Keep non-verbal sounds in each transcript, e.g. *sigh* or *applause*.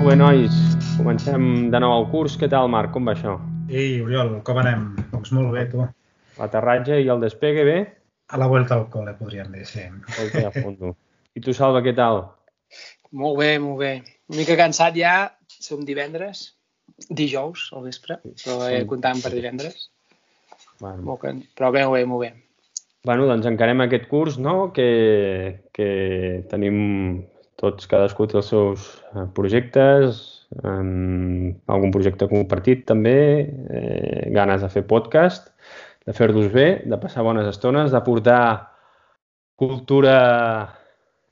Molt bé, nois. Comencem de nou el curs. Què tal, Marc? Com va això? Ei, Oriol, com anem? Doncs molt bé, tu. L'aterratge i el despegue, bé? A la vuelta al col·le, podríem dir, sí. Escolta, ja fondo. I tu, Salva, què tal? Molt bé, molt bé. Una mica cansat ja, som divendres, dijous al vespre, però he comptant per divendres. Bueno, Molt can... Però bé, molt bé, molt bé. bueno, doncs encarem aquest curs, no?, que, que tenim tots, cadascú té els seus eh, projectes, eh, algun projecte compartit també, eh, ganes de fer podcast, de fer-los bé, de passar bones estones, de portar cultura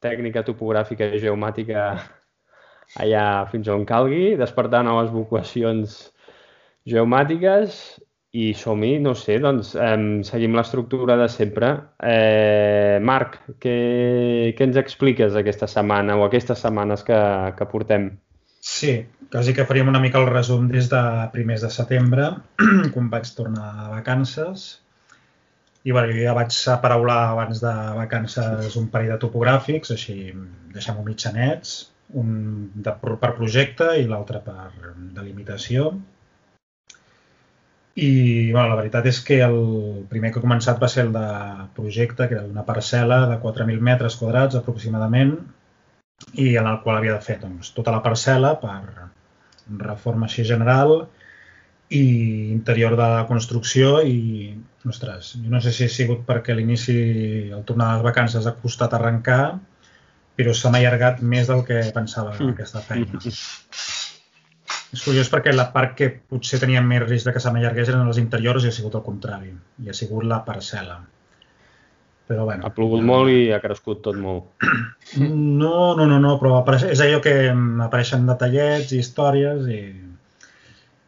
tècnica, topogràfica i geomàtica allà fins on calgui, despertar noves vocacions geomàtiques i som-hi, no sé, doncs eh, seguim l'estructura de sempre. Eh, Marc, què, què ens expliques aquesta setmana o aquestes setmanes que, que portem? Sí, quasi que faríem una mica el resum des de primers de setembre, *clears throat* quan vaig tornar a vacances. I bueno, jo ja vaig aparaular abans de vacances un parell de topogràfics, així deixem-ho mitjanets, un de, per projecte i l'altre per delimitació. I bueno, la veritat és que el primer que he començat va ser el de projecte, que era d'una parcel·la de 4.000 metres quadrats aproximadament, i en el qual havia de fer doncs, tota la parcel·la per reforma així general i interior de la construcció i, ostres, jo no sé si ha sigut perquè l'inici, al tornar a les vacances, ha costat arrencar, però se m'ha allargat més del que pensava Mm. aquesta feina. *laughs* És curiós perquè la part que potser tenia més risc de que se m'allargués eren els interiors i ha sigut el contrari. I ha sigut la parcel·la. Però bueno. Ha plogut molt i ha crescut tot molt. No, no, no, no però apareix, és allò que apareixen detallets i històries i,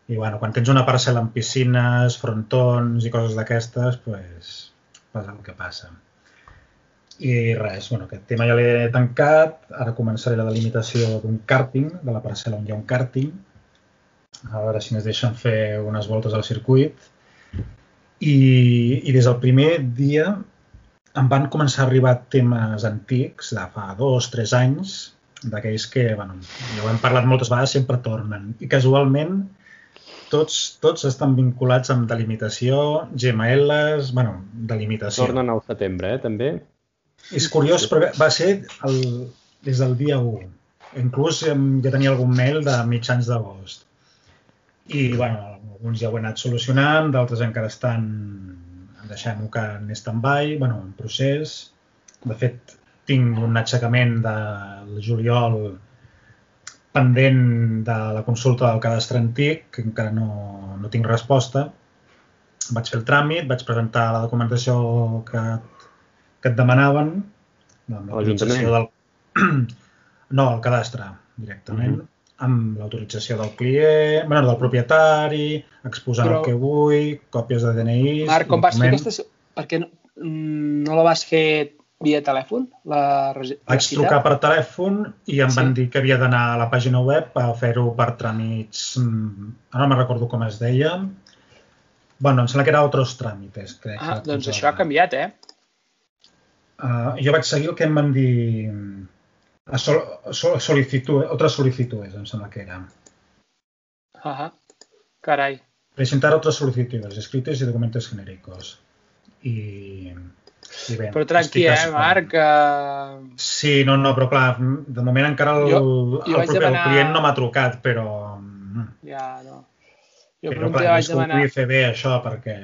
i bueno, quan tens una parcel·la amb piscines, frontons i coses d'aquestes, pues, passa el que passa. I res, bueno, aquest tema ja l'he tancat, ara començaré la delimitació d'un càrting, de la parcel·la on hi ha un càrting, a veure si ens deixen fer unes voltes al circuit. I, i des del primer dia em van començar a arribar temes antics de fa dos, tres anys, d'aquells que, bueno, ja ho hem parlat moltes vegades, sempre tornen. I casualment tots, tots estan vinculats amb delimitació, GMLs, bueno, delimitació. Tornen al setembre, eh, també. És curiós, però va ser el, des del dia 1. Inclús ja tenia algun mail de mitjans d'agost. I, bueno, alguns ja ho he anat solucionant, d'altres encara estan deixem-ho que en stand-by, bueno, en procés. De fet, tinc un aixecament del juliol pendent de la consulta del cadastre antic, que encara no, no tinc resposta. Vaig fer el tràmit, vaig presentar la documentació que, que et demanaven, l'Ajuntament? del... *clears throat* No, al cadastre, directament, Mhm. Amb l'autorització del client, bueno, del propietari, exposant Però- el que vull, còpies de DNI... Marc, com vas fer aquesta... Per què no, mm, no la vas fer via telèfon? La, la Vaig cita? trucar per telèfon i em Sí. van dir que havia d'anar a la pàgina web a fer-ho per tràmits... mm, Ara no me'n recordo com es deia. Bueno, em sembla que era Otros Tràmites, crec. Ah, doncs això ha canviat, eh? Uh, jo vaig seguir el que em van dir... A sol, sol, solicitud, otras solicitudes, em sembla que era. Ahà. Carai. Presentar otras solicitudes, escrites i documents genèricos. I, i bé, Però tranqui, eh. Marc? Uh... Sí, no, no, però clar, de moment encara el, Jo- el, jo vaig propi, demanar- el client no m'ha trucat, però... mm, Ja, no. Jo per però clar, vaig que ho demanar... pugui fer bé, això, perquè...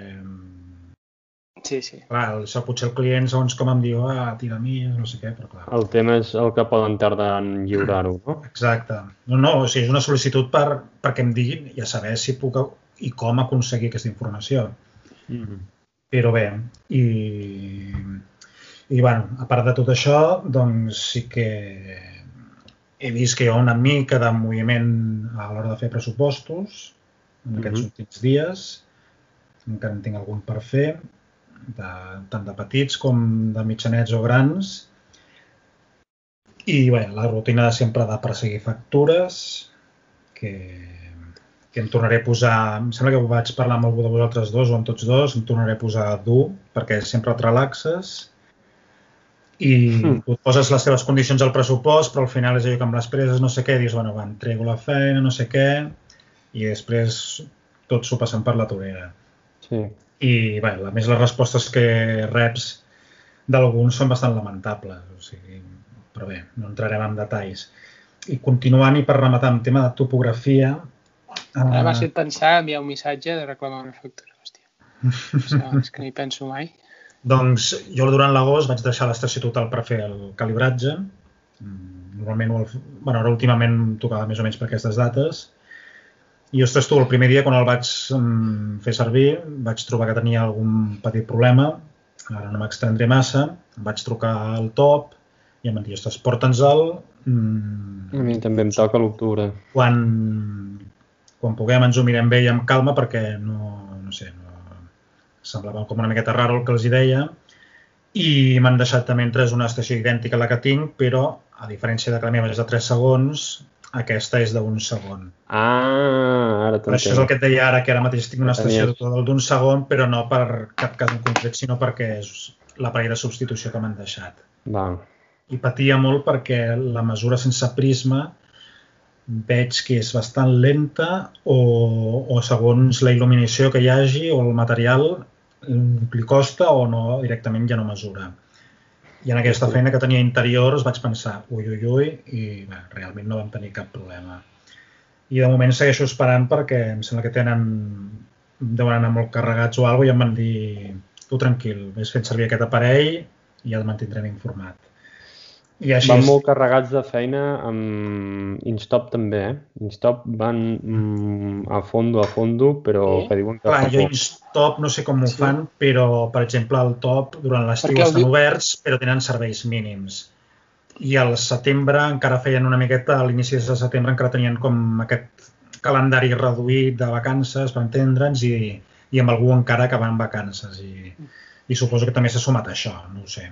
mm, Sí, sí. Clar, això potser el client, segons com em diu, ah, tira mi, no sé què, però clar. El tema és el que poden tardar en lliurar-ho, no? *clears throat* Exacte. No, no, o sigui, és una sol·licitud per, perquè em diguin i a saber si puc i com aconseguir aquesta informació. Mm -hmm. Però bé, i, i bueno, a part de tot això, doncs sí que he vist que hi ha una mica de moviment a l'hora de fer pressupostos en aquests Mhm. últims dies. Encara en tinc algun per fer, de, tant de petits com de mitjanets o grans. I bé, la rutina de sempre de perseguir factures, que, que em tornaré a posar... Em sembla que ho vaig parlar amb algú de vosaltres dos o amb tots dos, em tornaré a posar dur, perquè sempre et relaxes. i mm. et poses les teves condicions al pressupost, però al final és allò que amb les preses no sé què, dius, bueno, va, entrego la feina, no sé què, i després tot s'ho passen per la torera. Sí. I, bé, a més, les respostes que reps d'alguns són bastant lamentables, o sigui, però bé, no entrarem en detalls. I continuant i per rematar amb tema de topografia... Ara m'ha fet pensar enviar un missatge de reclamar una factura, hòstia. és que no hi penso mai. Doncs jo durant l'agost vaig deixar l'estació total per fer el calibratge. Mm, normalment, bueno, ara últimament tocava més o menys per aquestes dates. I, ostres, tu, el primer dia, quan el vaig mm, fer servir, vaig trobar que tenia algun petit problema. Ara no m'extendré massa. Vaig trucar al top i em van dir, ostres, porta'ns-el. Mm, a mi també em toca l'octubre. Quan, quan puguem ens ho mirem bé i amb calma perquè no, no sé, no, semblava com una miqueta raro el que els hi deia i m'han deixat també entre una estació idèntica a la que tinc, però a diferència de que la meva és de 3 segons, aquesta és d'un segon. Ah, ara t'entenc. Això és el que et deia ara, que ara mateix tinc una estació d'un segon, però no per cap cas en concret, sinó perquè és l'aparell de substitució que m'han deixat. Val. I patia molt perquè la mesura sense prisma veig que és bastant lenta o, o segons la il·luminació que hi hagi o el material li costa o no, directament ja no mesura. I en aquesta feina que tenia interiors vaig pensar, ui, ui, ui, i bé, realment no vam tenir cap problema. I de moment segueixo esperant perquè em sembla que tenen, deuen anar molt carregats o alguna i em van dir, tu tranquil, vés fent servir aquest aparell i ja el mantindrem informat. I així van és... molt carregats de feina amb Instop també, eh? Instop van mm, a fondo, a fondo, però sí. que diuen que... Clar, jo Instop no sé com ho sí. fan, però, per exemple, el top durant l'estiu estan diu... oberts, però tenen serveis mínims. I al setembre encara feien una miqueta, a l'inici de setembre encara tenien com aquest calendari reduït de vacances, per entendre'ns, i, i amb algú encara que va en vacances. I, I suposo que també s'ha sumat a això, no ho sé.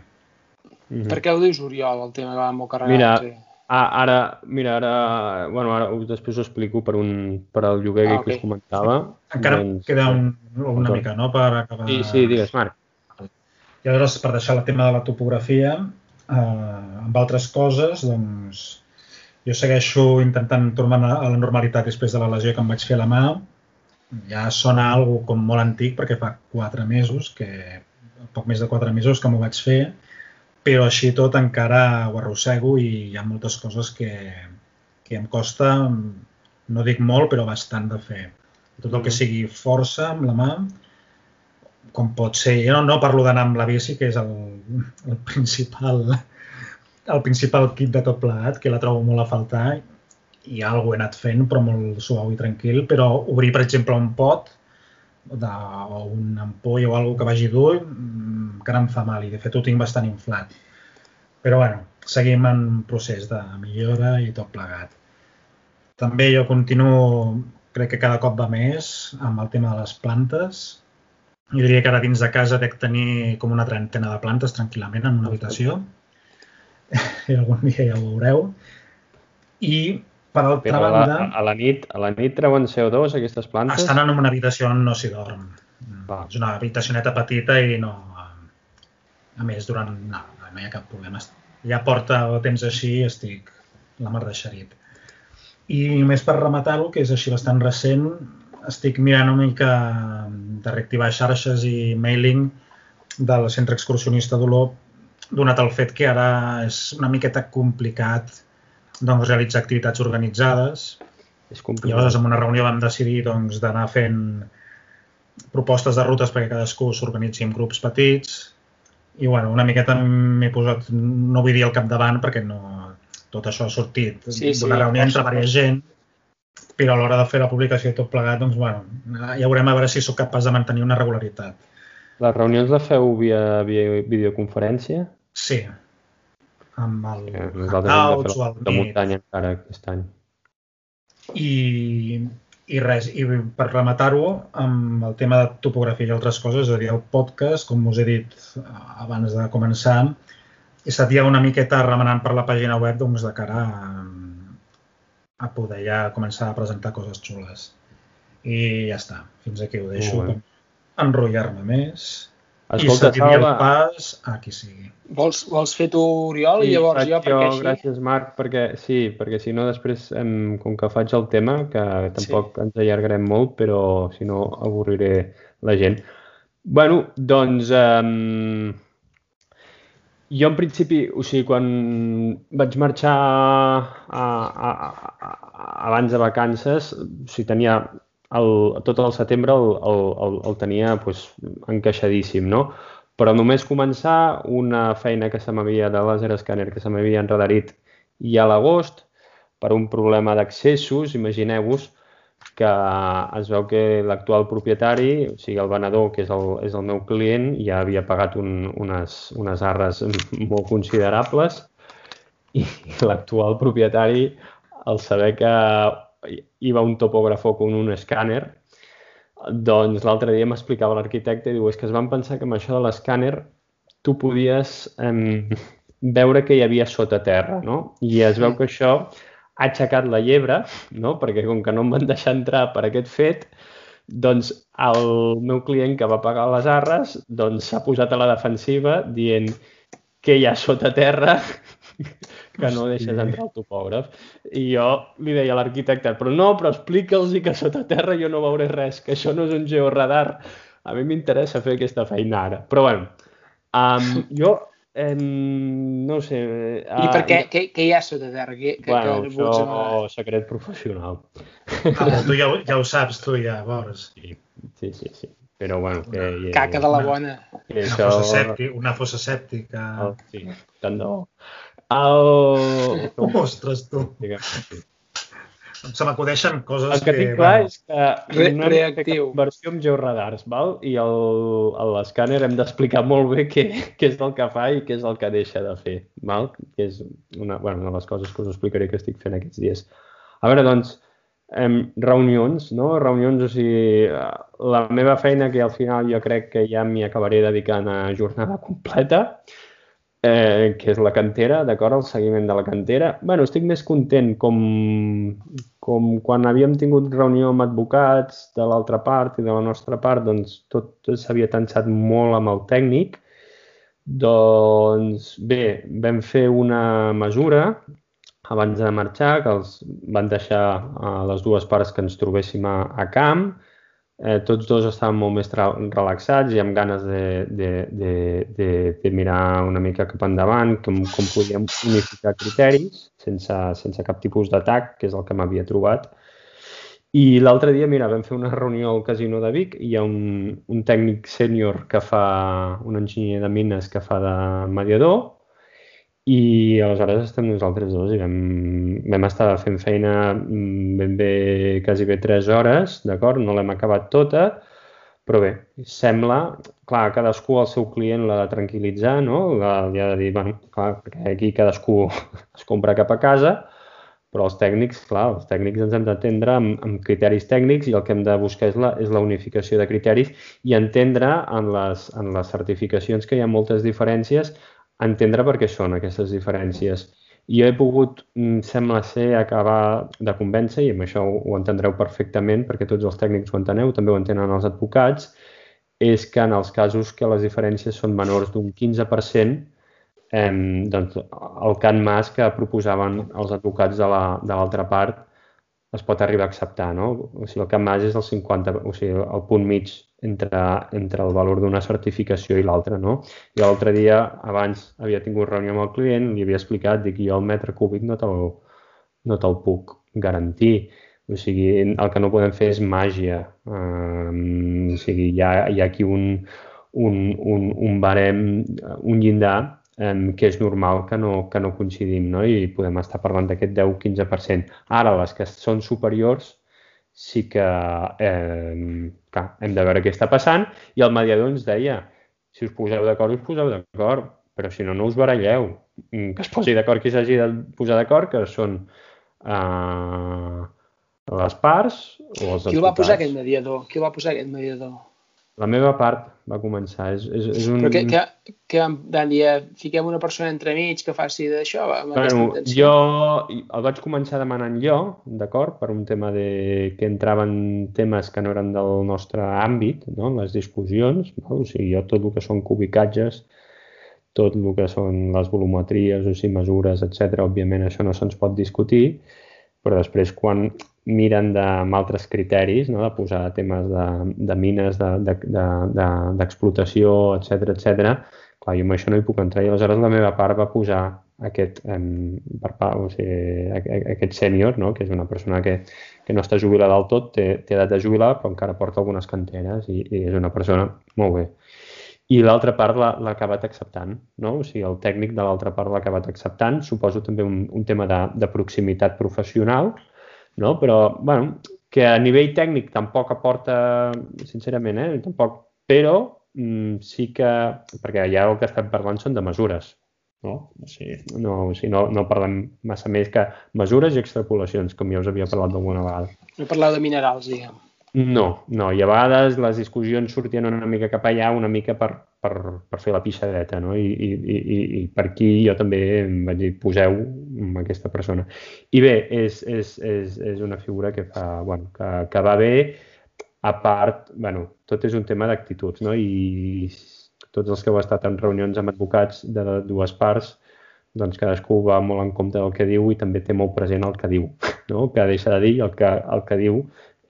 Mm -hmm. Per què ho dius, Oriol, el tema que va molt carregat? Mira, sí. ara, mira, ara, bueno, ara després ho explico per, un, per al lloguer ah, okay. que us comentava. Encara doncs, queda un, una mica, no?, per acabar... Sí, sí, digues, Marc. I aleshores, per deixar el tema de la topografia, eh, amb altres coses, doncs, jo segueixo intentant tornar a la normalitat després de la lesió que em vaig fer a la mà. Ja sona algo com molt antic, perquè fa quatre mesos, que poc més de quatre mesos que m'ho vaig fer, però així tot encara ho arrossego i hi ha moltes coses que, que em costa, no dic molt, però bastant de fer. Tot el que mm-hmm. sigui força amb la mà, com pot ser, jo no, no parlo d'anar amb la bici, que és el, el principal el principal kit de tot plegat, que la trobo molt a faltar, i algo he anat fent, però molt suau i tranquil, però obrir, per exemple, un pot de, o un ampoll o alguna que vagi dur, encara em fa mal i de fet ho tinc bastant inflat. Però bueno, seguim en procés de millora i tot plegat. També jo continuo, crec que cada cop va més, amb el tema de les plantes. Jo diria que ara dins de casa dec tenir com una trentena de plantes tranquil·lament en una habitació. I *laughs* algun dia ja ho veureu. I per altra Però banda... A, a, la nit, a la nit treuen CO2 aquestes plantes? Estan en una habitació on no s'hi dorm. Va. És una habitacioneta petita i no, a més, durant... No, no hi ha cap problema. Ja porta temps així i estic la mar de xerit. I només per rematar-ho, que és així bastant recent, estic mirant una mica de reactivar xarxes i mailing del centre excursionista d'Olor, donat el fet que ara és una miqueta complicat doncs, realitzar activitats organitzades. És complicat. I llavors en una reunió vam decidir doncs, d'anar fent propostes de rutes perquè cadascú s'organitzi en grups petits i bueno, una miqueta m'he posat, no vull dir al capdavant perquè no, tot això ha sortit sí, sí, d'una reunió entre diversa gent, però a l'hora de fer la publicació i tot plegat, doncs bueno, ja veurem a veure si sóc capaç de mantenir una regularitat. Les reunions les feu via, via videoconferència? Sí, amb el sí, Hangouts o el Meet. De muntanya encara aquest any. I, i res, i per rematar-ho, amb el tema de topografia i altres coses, és a dir, el podcast, com us he dit abans de començar, he estat ja una miqueta remenant per la pàgina web doncs, de cara a, a poder ja començar a presentar coses xules. I ja està, fins aquí ho deixo. Enrotllar-me més. Escolta, I cedir el Salva, pas. A qui sigui. Vols, vols fer tu, Oriol, i llavors jo, perquè així... Gràcies, Marc, perquè sí, perquè si no després, em, com que faig el tema, que tampoc ens allargarem molt, però si no avorriré la gent. bueno, doncs, um, jo en principi, o sigui, quan vaig marxar a, a, a, a, abans de vacances, o sigui, tenia el, tot el setembre el, el, el, el tenia pues, encaixadíssim, no? Però només començar una feina que se m'havia de laser scanner que se m'havia enredarit ja a l'agost per un problema d'accessos, imagineu-vos que es veu que l'actual propietari, o sigui, el venedor, que és el, és el meu client, ja havia pagat un, unes, unes arres *laughs* molt considerables i l'actual propietari, al saber que hi va un topògrafo con un escàner, doncs l'altre dia m'explicava l'arquitecte i diu, és que es van pensar que amb això de l'escàner tu podies eh, veure que hi havia sota terra, no? I es veu que això ha aixecat la llebre, no? perquè com que no em van deixar entrar per aquest fet, doncs el meu client que va pagar les arres doncs s'ha posat a la defensiva dient que hi ha sota terra que no deixes entrar el topògraf. I jo li deia a l'arquitecte, però no, però explica'ls que sota terra jo no veuré res, que això no és un georradar. A mi m'interessa fer aquesta feina ara. Però bueno, um, *laughs* jo eh, no sé... Uh, I per què? Què, què hi ha sota terra? Que, que, bueno, que això és secret professional. Ah, tu ja, ja ho saps, tu ja, veus. Sí, sí, sí. sí. Però bueno... Que, Caca de la bona. Una, això... fossa sèptica. Una fossa sèptica. Oh, sí, tant de bo. El... Ostres, tu. Sí. Se m'acudeixen coses que... El que tinc clar bueno, és que Re no reactiu. versió amb georadars, val? I l'escàner hem d'explicar molt bé què, què és el que fa i què és el que deixa de fer, val? Que és una, bueno, una de les coses que us explicaré que estic fent aquests dies. A veure, doncs, em, reunions, no? Reunions, o sigui, la meva feina que al final jo crec que ja m'hi acabaré dedicant a jornada *laughs* completa, eh, que és la cantera, d'acord? El seguiment de la cantera. bueno, estic més content com, com quan havíem tingut reunió amb advocats de l'altra part i de la nostra part, doncs tot s'havia tensat molt amb el tècnic. Doncs bé, vam fer una mesura abans de marxar, que els van deixar a les dues parts que ens trobéssim a, a camp, eh, tots dos estaven molt més relaxats i amb ganes de, de, de, de, de mirar una mica cap endavant, com, com podíem unificar criteris sense, sense cap tipus d'atac, que és el que m'havia trobat. I l'altre dia, mira, vam fer una reunió al Casino de Vic i hi ha un, un tècnic sènior que fa, un enginyer de mines que fa de mediador i aleshores estem nosaltres dos i vam, vam estar fent feina mm, ben bé, quasi bé 3 hores, d'acord? No l'hem acabat tota, però bé, sembla, clar, cadascú el seu client l'ha de tranquil·litzar, no? Li ha de dir, bueno, clar, perquè aquí cadascú *laughs* es compra cap a casa, però els tècnics, clar, els tècnics ens hem d'atendre amb, amb criteris tècnics i el que hem de buscar és la, és la unificació de criteris i entendre en les, en les certificacions que hi ha moltes diferències entendre per què són aquestes diferències. Jo he pogut, mm, sembla ser, acabar de convèncer, i amb això ho entendreu perfectament, perquè tots els tècnics ho enteneu, també ho entenen els advocats, és que en els casos que les diferències són menors d'un 15%, eh, doncs el can mas que proposaven els advocats de l'altra la, part es pot arribar a acceptar, no? O sigui, el Camp Mas és el 50, o sigui, el punt mig entre, entre el valor d'una certificació i l'altra, no? I l'altre dia, abans, havia tingut reunió amb el client, li havia explicat, dic, jo el metre cúbic no te'l no te puc garantir. O sigui, el que no podem fer és màgia. Um, o sigui, hi ha, hi ha aquí un, un, un, un barem, un llindar eh, que és normal que no, que no coincidim no? i podem estar parlant d'aquest 10-15%. Ara, les que són superiors sí que eh, clar, hem de veure què està passant i el mediador ens deia si us poseu d'acord, us poseu d'acord, però si no, no us baralleu. Mm, que es posi d'acord qui s'hagi de posar d'acord, que són eh, les parts o els Qui el va posar aquest mediador? Qui el va posar aquest mediador? La meva part va començar. És, és, és un... Però que, que, que van dir, eh, fiquem una persona entremig que faci d'això? Bueno, jo el vaig començar demanant jo, d'acord, per un tema de que entraven temes que no eren del nostre àmbit, no? les discussions, no? o sigui, jo tot el que són cubicatges, tot el que són les volumetries, o sigui, mesures, etc. òbviament això no se'ns pot discutir, però després quan miren de, amb altres criteris, no? de posar temes de, de mines, d'explotació, de, de, de, etc etc. clar, jo amb això no hi puc entrar i aleshores la meva part va posar aquest, em, per, o sigui, aquest sènior, no? que és una persona que, que no està jubilada del tot, té, té edat de jubilar, però encara porta algunes canteres i, i és una persona molt bé. I l'altra part l'ha acabat acceptant, no? O sigui, el tècnic de l'altra part l'ha acabat acceptant. Suposo també un, un tema de, de proximitat professional, no? però bueno, que a nivell tècnic tampoc aporta, sincerament, eh? tampoc, però mm, sí que, perquè ja el que estem parlant són de mesures, no? O sigui, no, o sigui, no, no parlem massa més que mesures i extrapolacions, com ja us havia parlat d'alguna vegada. No parleu de minerals, diguem. No, no, i a vegades les discussions sortien una mica cap allà, una mica per, per, per fer la pixadeta, no? I, i, i, i per aquí jo també em vaig dir, poseu aquesta persona. I bé, és, és, és, és una figura que fa, bueno, que, que va bé, a part, bueno, tot és un tema d'actituds, no? I tots els que heu estat en reunions amb advocats de dues parts, doncs cadascú va molt en compte del que diu i també té molt present el que diu, no? el que deixa de dir, el que, el que diu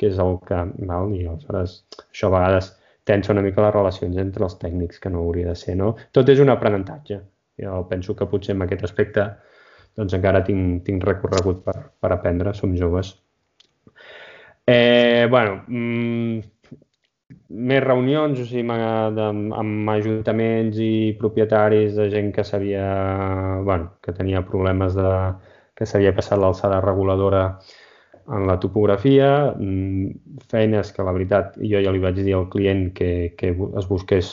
que és el que... Val? I aleshores això a vegades tensa una mica les relacions entre els tècnics, que no hauria de ser, no? Tot és un aprenentatge. Jo penso que potser en aquest aspecte doncs encara tinc, tinc recorregut per, per aprendre, som joves. Eh, bueno, mm, més reunions, o sigui, amb, amb ajuntaments i propietaris de gent que sabia, bueno, que tenia problemes de, que s'havia passat l'alçada reguladora en la topografia, mm, feines que la veritat jo ja li vaig dir al client que, que es busqués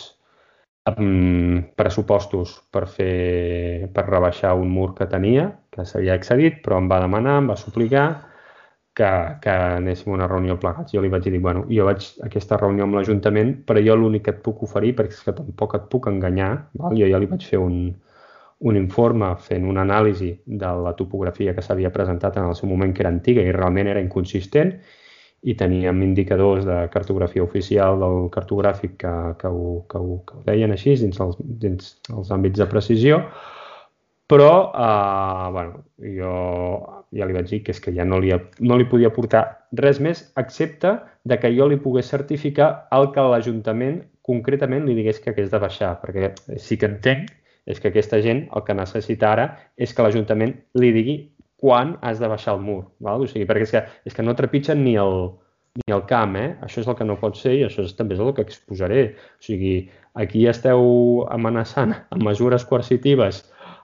um, pressupostos per, fer, per rebaixar un mur que tenia, que s'havia excedit, però em va demanar, em va suplicar que, que anéssim a una reunió plegats. Jo li vaig dir, bueno, jo vaig a aquesta reunió amb l'Ajuntament, però jo l'únic que et puc oferir, perquè és que tampoc et puc enganyar, val? jo ja li vaig fer un, un informe fent una anàlisi de la topografia que s'havia presentat en el seu moment, que era antiga i realment era inconsistent, i teníem indicadors de cartografia oficial del cartogràfic que, que, ho, que, ho, que ho deien així dins els, dins els àmbits de precisió, però eh, bueno, jo ja li vaig dir que és que ja no li, no li podia portar res més excepte de que jo li pogués certificar el que l'Ajuntament concretament li digués que hagués de baixar, perquè sí que entenc és que aquesta gent el que necessita ara és que l'Ajuntament li digui quan has de baixar el mur. Val? O sigui, perquè és que, és que no trepitgen ni el, ni el camp, eh? Això és el que no pot ser i això és, també és el que exposaré. O sigui, aquí esteu amenaçant amb mesures coercitives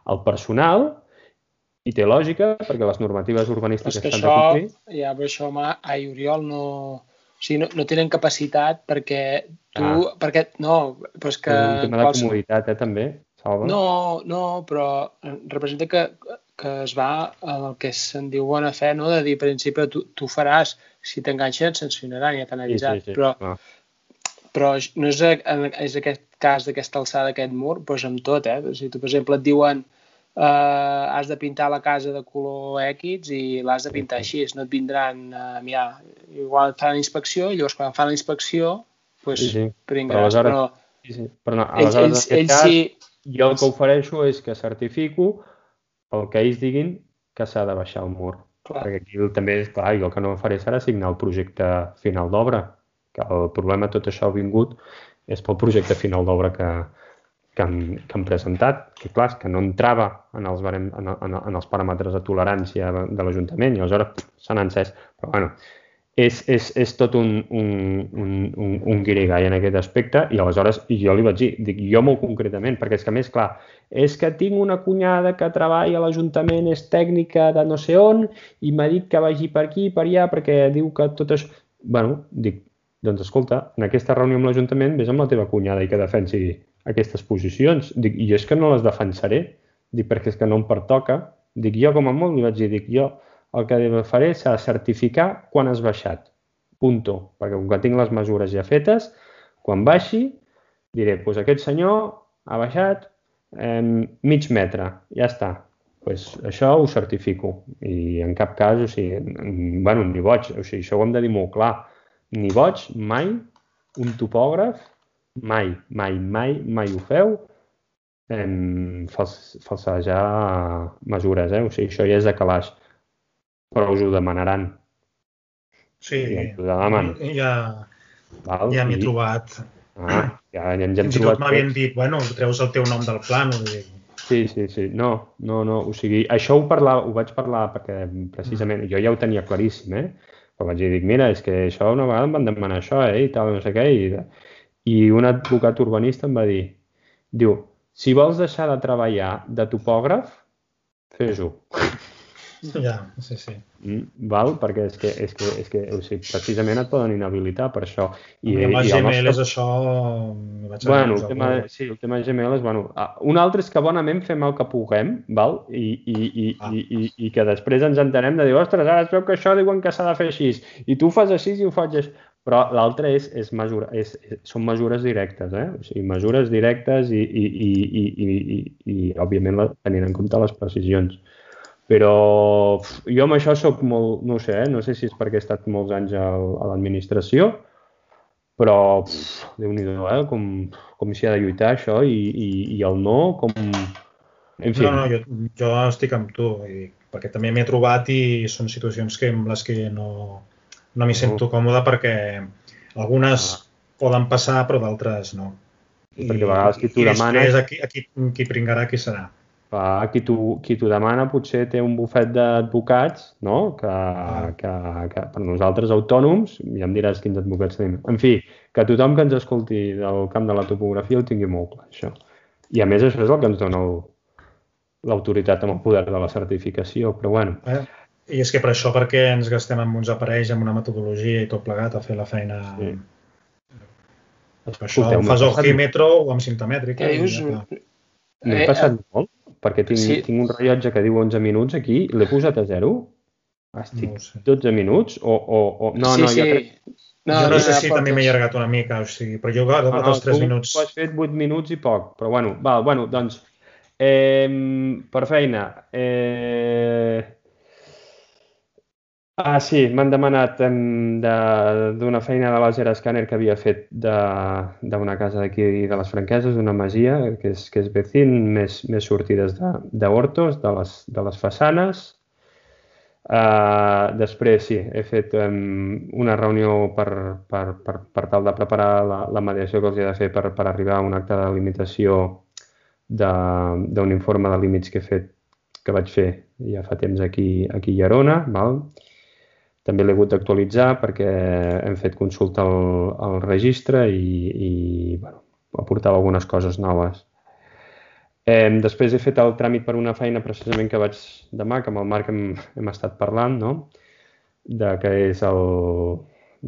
al personal i té lògica, perquè les normatives urbanístiques estan de complir. Ja, però això, home, a Oriol no... O sigui, no, no tenen capacitat perquè tu... Ah. Perquè, no, però és que... És un tema de quals... comoditat, eh, també. Salva? No, no, però representa que, que es va el que se'n diu bona fe, no? de dir, per principi, tu, tu faràs, si t'enganxen et sancionaran, ja t'han avisat, sí, sí, sí. però, ah. però no és, és aquest cas d'aquesta alçada, aquest mur, doncs amb tot, eh? Si tu, per exemple, et diuen uh, has de pintar la casa de color X i l'has de pintar així, no et vindran uh, mirar, igual et fan la inspecció i llavors quan fan la inspecció, doncs, sí, sí. pringues, però, aleshores, però, sí, sí. però no, aleshores, ells, ells, ells cas... sí, jo el que ofereixo és que certifico el que ells diguin que s'ha de baixar el mur. Clar. Perquè aquí també, és clar, jo el que no faré serà signar el projecte final d'obra, que el problema tot això ha vingut és pel projecte final d'obra que, que, han, que han presentat, que clar, que no entrava en els, barem, en, en, en els paràmetres de tolerància de l'Ajuntament i aleshores s'han encès. Però bueno, és, és, és tot un, un, un, un, un guirigall en aquest aspecte i aleshores jo li vaig dir, dic jo molt concretament, perquè és que més clar, és que tinc una cunyada que treballa a l'Ajuntament, és tècnica de no sé on i m'ha dit que vagi per aquí per allà perquè diu que tot això... bueno, dic, doncs escolta, en aquesta reunió amb l'Ajuntament vés amb la teva cunyada i que defensi aquestes posicions. Dic, i jo és que no les defensaré, dic, perquè és que no em pertoca. Dic, jo com a molt li vaig dir, dic, jo el que faré serà certificar quan has baixat. Punto. Perquè com que tinc les mesures ja fetes, Quan baixi, diré, doncs aquest senyor ha baixat eh, mig metre, ja està. Pues això ho certifico i en cap cas, o sigui, bueno, ni boig, o sigui, això ho hem de dir molt clar, ni boig, mai, un topògraf, mai, mai, mai, mai ho feu, eh, fals, falsejar mesures, eh? o sigui, això ja és de calaix, però us ho demanaran. Sí, I us ho demanen. ja, Val? ja m'hi he trobat. Ah, ja, ja ens hem Fins i tot m'havien dit, bueno, treus el teu nom del plan. O dir... Sí, sí, sí. No, no, no. O sigui, això ho, parlar, ho vaig parlar perquè precisament jo ja ho tenia claríssim, eh? Però vaig dir, mira, és que això una vegada em van demanar això, eh? I tal, no sé què. I, i un advocat urbanista em va dir, diu, si vols deixar de treballar de topògraf, fes-ho. Ja, sí, sí. Mm, val? Perquè és que, és que, és que o sigui, precisament et poden inhabilitar per això. I, I amb el Gmail nostre... és això... Bueno, el tema, sí, el tema és... Bueno, un altre és que bonament fem el que puguem, val? I, i, i, ah. i, i, i que després ens entenem de dir, ostres, ara es veu que això diuen que s'ha de fer així, i tu fas així i ho faig així. Però l'altre és, és, mesura, és, és, són mesures directes, eh? O sigui, mesures directes i, i, i, i, i, i, i òbviament, la, tenint en compte les precisions. Però jo amb això sóc molt, no sé, eh? no sé si és perquè he estat molts anys a, a l'administració, però déu nhi eh? com, com s'hi ha de lluitar això i, i, i el no, com... En fi. No, no, jo, jo estic amb tu, i, perquè també m'he trobat i són situacions que amb les que no, no m'hi sento còmode perquè algunes ah. poden passar però d'altres no. I, perquè a vegades qui t'ho demana... I després aquí, aquí, qui pringarà qui serà. Clar, qui t'ho demana potser té un bufet d'advocats, no? Que, ah. que, que per nosaltres autònoms, ja em diràs quins advocats tenim. En fi, que tothom que ens escolti del camp de la topografia ho tingui molt clar, això. I a més això és el que ens dona l'autoritat amb el poder de la certificació, però bueno. Eh? I és que per això perquè ens gastem amb uns aparells, amb una metodologia i tot plegat a fer la feina... Sí. Per això Escolteu, fas ojímetro o amb cinta mètrica. Què dius? M'he eh, passat eh, molt perquè tinc, sí. tinc un rellotge que diu 11 minuts aquí, l'he posat a 0, estic no sé. 12 minuts o... o, o no, sí, no, sí. jo crec... No, jo no sé si també m'he allargat una mica, o sigui, però jo he agafat no, els 3 minuts. Tu has fet 8 minuts i poc, però bueno, val, bueno, doncs, eh, per feina, eh, Ah, sí, m'han demanat d'una feina de laser escàner que havia fet d'una casa d'aquí de les Franqueses, d'una masia, que és, que és Becín, més, més sortides d'hortos, de, de, les, de les façanes. Uh, després, sí, he fet um, una reunió per, per, per, per tal de preparar la, la mediació que els he de fer per, per arribar a un acte de limitació d'un informe de límits que he fet que vaig fer ja fa temps aquí, aquí a Llerona, val? També l'he hagut d'actualitzar perquè hem fet consulta al, al registre i, i bueno, aportava algunes coses noves. Eh, després he fet el tràmit per una feina precisament que vaig demà, que amb el Marc hem, hem estat parlant, no? de que és el,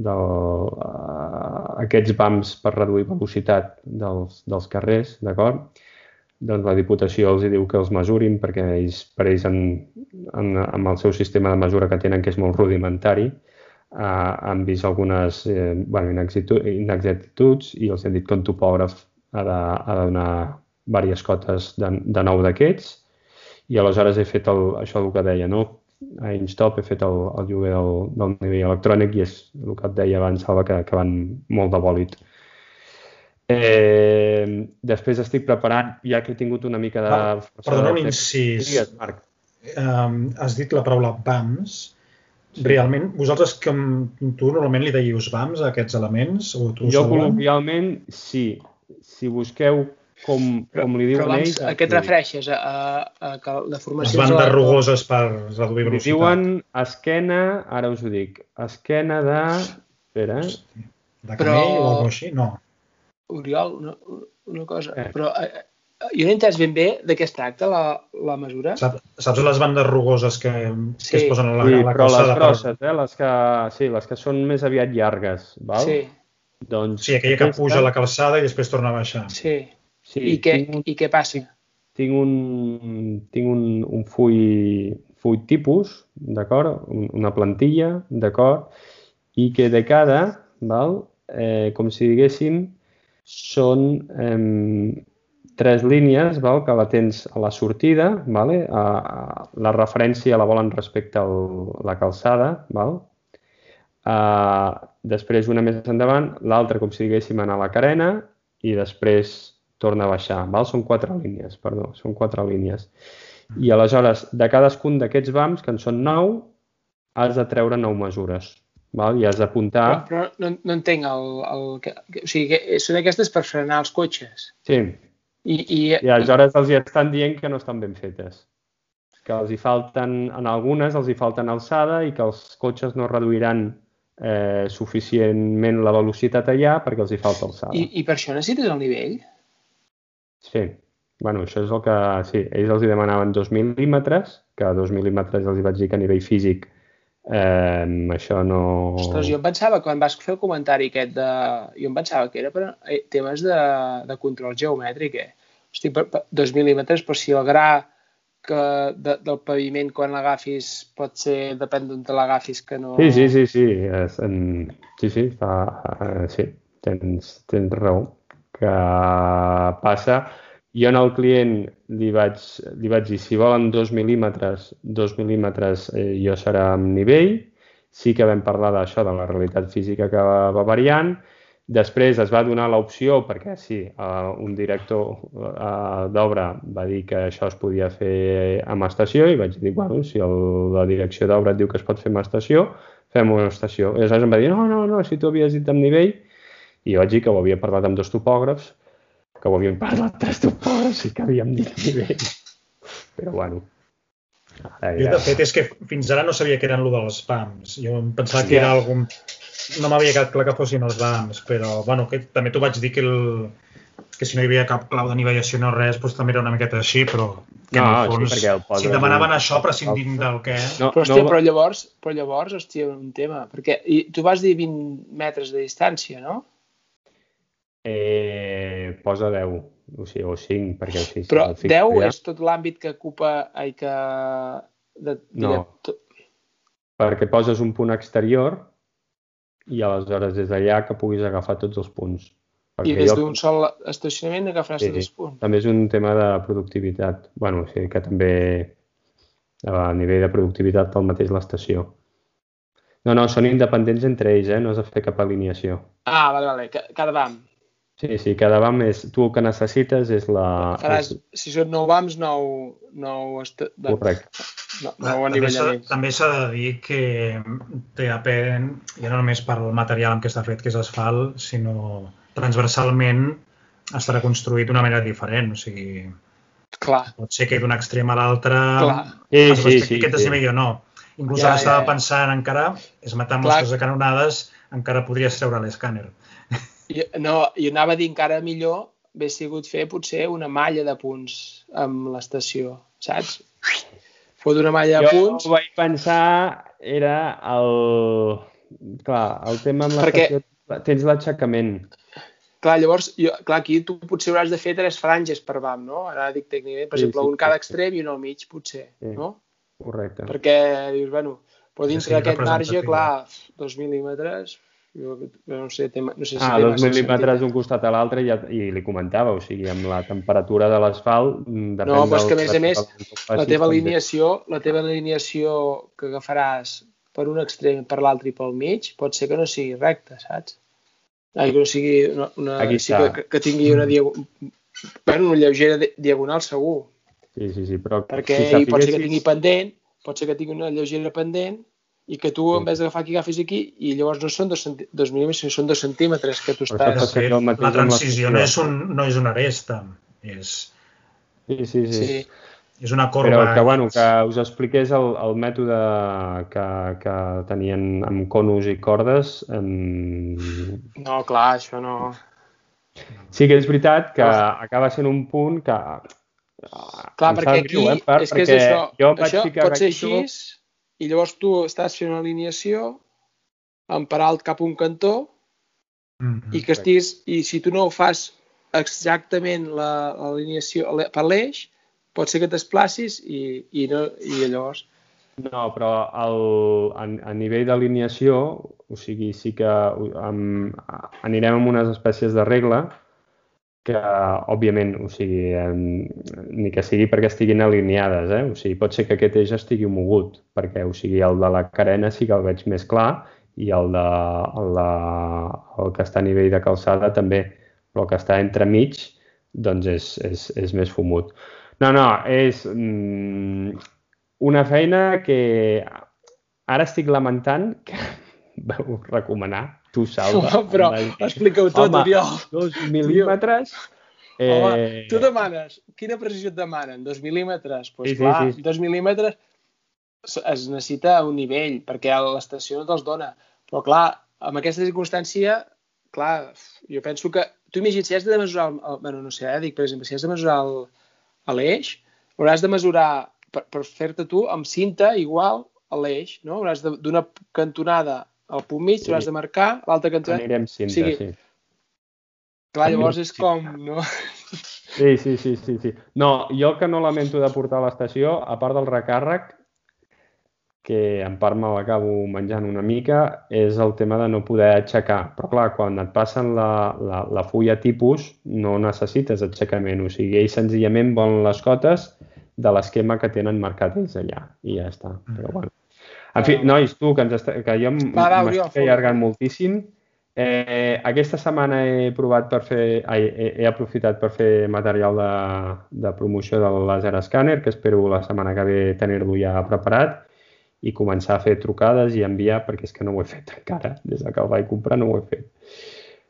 del, uh, aquests BAMs per reduir velocitat dels, dels carrers, d'acord? Doncs la Diputació els diu que els mesurin perquè ells, per ells, en, en, amb el seu sistema de mesura que tenen, que és molt rudimentari, eh, han vist algunes eh, bueno, inexactituds i els han dit que un topògraf ha de, ha de donar diverses cotes de, de nou d'aquests i aleshores he fet el, això el que deia, no? a Instop he fet el, el lloguer del, del nivell electrònic i és el que et deia abans, Salva, que, que van molt de bòlit. Després estic preparant, ja que he tingut una mica de... Ah, perdona un incís. Digues, Marc. Um, has dit la paraula BAMS. Sí. Realment, vosaltres, que tu normalment li deies BAMS a aquests elements? O tu jo col·loquialment sí. Si busqueu com, com li diuen ells... A què et refereixes? A, a, a que la formació... Les bandes rugoses per reduir velocitat. Li diuen esquena, ara us ho dic, esquena de... Espera. De camell Però... o alguna així? No. Oriol, una, una cosa, eh. però eh, eh, jo no he entès ben bé de què es tracta la, la mesura. Saps, saps les bandes rugoses que, sí. que es posen a la, sí, a la però les grosses, per... eh? les que, sí, les que són més aviat llargues, val? Sí. Doncs sí, aquella aquesta... que puja a la calçada i després torna a baixar. Sí. sí I, què, un, I què passa? Tinc un, tinc un, un full, full tipus, d'acord? Una plantilla, d'acord? I que de cada, val? Eh, com si diguéssim, són eh, tres línies val, que la tens a la sortida, vale? a, a, la referència la volen respecte a la calçada, val? Uh, després una més endavant, l'altra com si diguéssim anar a la carena i després torna a baixar. Val? Són quatre línies, perdó, són quatre línies. I aleshores, de cadascun d'aquests vams, que en són nou, has de treure nou mesures. Val? I has d'apuntar... Però, però no, no entenc el, el, que, o sigui, que són aquestes per frenar els cotxes. Sí. I, i, I aleshores els hi estan dient que no estan ben fetes. Que els hi falten, en algunes els hi falten alçada i que els cotxes no reduiran eh, suficientment la velocitat allà perquè els hi falta alçada. I, I per això necessites el nivell? Sí. bueno, això és el que... Sí, ells els hi demanaven 2 mil·límetres, que a 2 mil·límetres els hi vaig dir que a nivell físic Eh, això no... Ostres, jo em pensava, quan vas fer el comentari aquest de... Jo em pensava que era per eh, temes de, de control geomètric, eh? Hosti, per, per, dos mil·límetres, però si el gra que de, del paviment quan l'agafis pot ser, depèn d'on te l'agafis, que no... Sí, sí, sí, sí, és, en, sí, sí, fa, eh, sí, tens, tens raó, que passa jo al client li vaig, li vaig dir, si volen dos mil·límetres, dos mil·límetres eh, jo serà amb nivell. Sí que vam parlar d'això, de la realitat física que va, va variant. Després es va donar l'opció, perquè sí, uh, un director uh, d'obra va dir que això es podia fer amb estació i vaig dir, bueno, si el, la direcció d'obra et diu que es pot fer amb estació, fem una estació. I aleshores em va dir, no, no, no, si tu havies dit amb nivell, i jo vaig dir que ho havia parlat amb dos topògrafs, que ho havíem parlat tres topògrafs i que havíem dit nivell. Però bueno, Ara ja... Jo, de fet, és que fins ara no sabia que eren lo dels BAMs. Jo em pensava sí, que era algun... No m'havia quedat clar que fossin els BAMs, però, bueno, que també t'ho vaig dir que, el... que si no hi havia cap clau de nivellació no res, doncs també era una miqueta així, però que no, en el fons, sí, el si demanaven això prescindint del que... No, però, hòstia, no... però llavors, però llavors, hòstia, un tema, perquè i, tu vas dir 20 metres de distància, no? Eh, posa 10, o sigui, o 5, perquè sí, Però 10 ja... és tot l'àmbit que ocupa... Ai, que... De, no, tot... perquè poses un punt exterior i aleshores des d'allà que puguis agafar tots els punts. Perquè I des d'un jo... sol estacionament agafaràs sí, tots els punts. També és un tema de productivitat. bueno, o sigui que també a nivell de productivitat pel mateix l'estació. No, no, són independents entre ells, eh? no has de fer cap alineació. Ah, vale, vale, cada vam. Sí, sí, cada BAM és... Tu el que necessites és la... Faràs, és... si són 9 BAMs, 9... 9 est... Correcte. No, 9 anivellament. També s'ha de dir que TAP, ja no només per el material amb què està fet, que és asfalt, sinó transversalment estarà construït d'una manera diferent. O sigui, Clar. pot ser que d'un extrem a l'altre sí, sí, sí, aquest sí. o no. Inclús ja, ara ja, estava ja. pensant encara, és matar mosques a canonades, encara podries treure l'escàner. Jo, no, jo anava a dir encara millor hauria sigut fer potser una malla de punts amb l'estació, saps? Fot una malla de punts... Jo vaig pensar era el... Clar, el tema amb l'estació... Perquè... Tens l'aixecament. Clar, llavors, jo, clar, aquí tu potser hauràs de fer tres franges per BAM, no? Ara dic tècnicament, per sí, exemple, sí, un cada sí, extrem i un al mig, potser, sí. no? Correcte. Perquè dius, bueno, però dintre sí, d'aquest marge, clar, dos mil·límetres, jo no sé, tema, no sé si ah, dos mil·límetres d'un costat a l'altre i, i li comentava, o sigui, amb la temperatura de l'asfalt... Mm, no, però és que a més a més, la teva alineació, la teva alineació que agafaràs per un extrem, per l'altre i pel mig, pot ser que no sigui recta, saps? Ai, que no sigui una, una sí que, que tingui una, diagonal, bueno, una lleugera diagonal segur. Sí, sí, sí, però... Perquè si pot ser que tingui pendent, pot ser que tingui una lleugera pendent i que tu en vez d'agafar aquí agafis aquí i llavors no són dos, dos mil·límetres, són dos centímetres que tu estàs... Fet, la transició no és, un, no és una aresta, és... Sí, sí, sí. sí. És una corba. Però que, bueno, que us expliqués el, el mètode que, que tenien amb conus i cordes. En... No, clar, això no... Sí que és veritat que no. acaba sent un punt que... Clar, perquè aquí, greu, eh, per, és que és això, jo això pot ser així, i llavors tu estàs fent una alineació amb alt cap a un cantó mm -hmm. i que estiguis, i si tu no ho fas exactament l'alineació la, per l'eix, pot ser que t'esplacis i, i, no, i llavors... No, però el, a, a nivell d'alineació, o sigui, sí que um, anirem amb unes espècies de regla que, òbviament, o sigui, eh, ni que sigui perquè estiguin alineades, eh? O sigui, pot ser que aquest eix estigui mogut, perquè, o sigui, el de la carena sí que el veig més clar i el, de, el, de, el que està a nivell de calçada també, però el que està entremig, doncs és, és, és més fumut. No, no, és mm, una feina que ara estic lamentant que *laughs* vau recomanar tu, Salva. Home, però explica-ho tot, Home, Oriol. Dos mil·límetres... Eh... Home, tu demanes, quina precisió et demanen? Dos mil·límetres? Doncs pues, sí, clar, sí, sí. dos mil·límetres es necessita un nivell, perquè l'estació no te'ls dona. Però clar, amb aquesta circumstància, clar, jo penso que... Tu imagina't, si has de mesurar... El, el, bueno, no sé, eh, dic, per exemple, si has de mesurar l'eix, hauràs de mesurar, per, per fer-te tu, amb cinta igual a l'eix, no? Hauràs d'una cantonada al punt mig, sí. hauràs de marcar, l'altra cantonada... Anirem cinta, o sigui, sí. Clar, llavors és com, no? Sí, sí, sí, sí, sí. No, jo que no lamento de portar a l'estació, a part del recàrrec, que en part me l'acabo menjant una mica, és el tema de no poder aixecar. Però clar, quan et passen la, la, la fulla tipus, no necessites aixecament. O sigui, ells senzillament volen les cotes de l'esquema que tenen marcat ells allà. I ja està. Però bueno. En fi, nois, tu, que, ens està, que jo m'estic allargant moltíssim, Eh, aquesta setmana he provat per fer, ai, he, he aprofitat per fer material de, de promoció del laser scanner, que espero la setmana que ve tenir-lo ja preparat i començar a fer trucades i enviar, perquè és que no ho he fet encara. Des que el vaig comprar no ho he fet.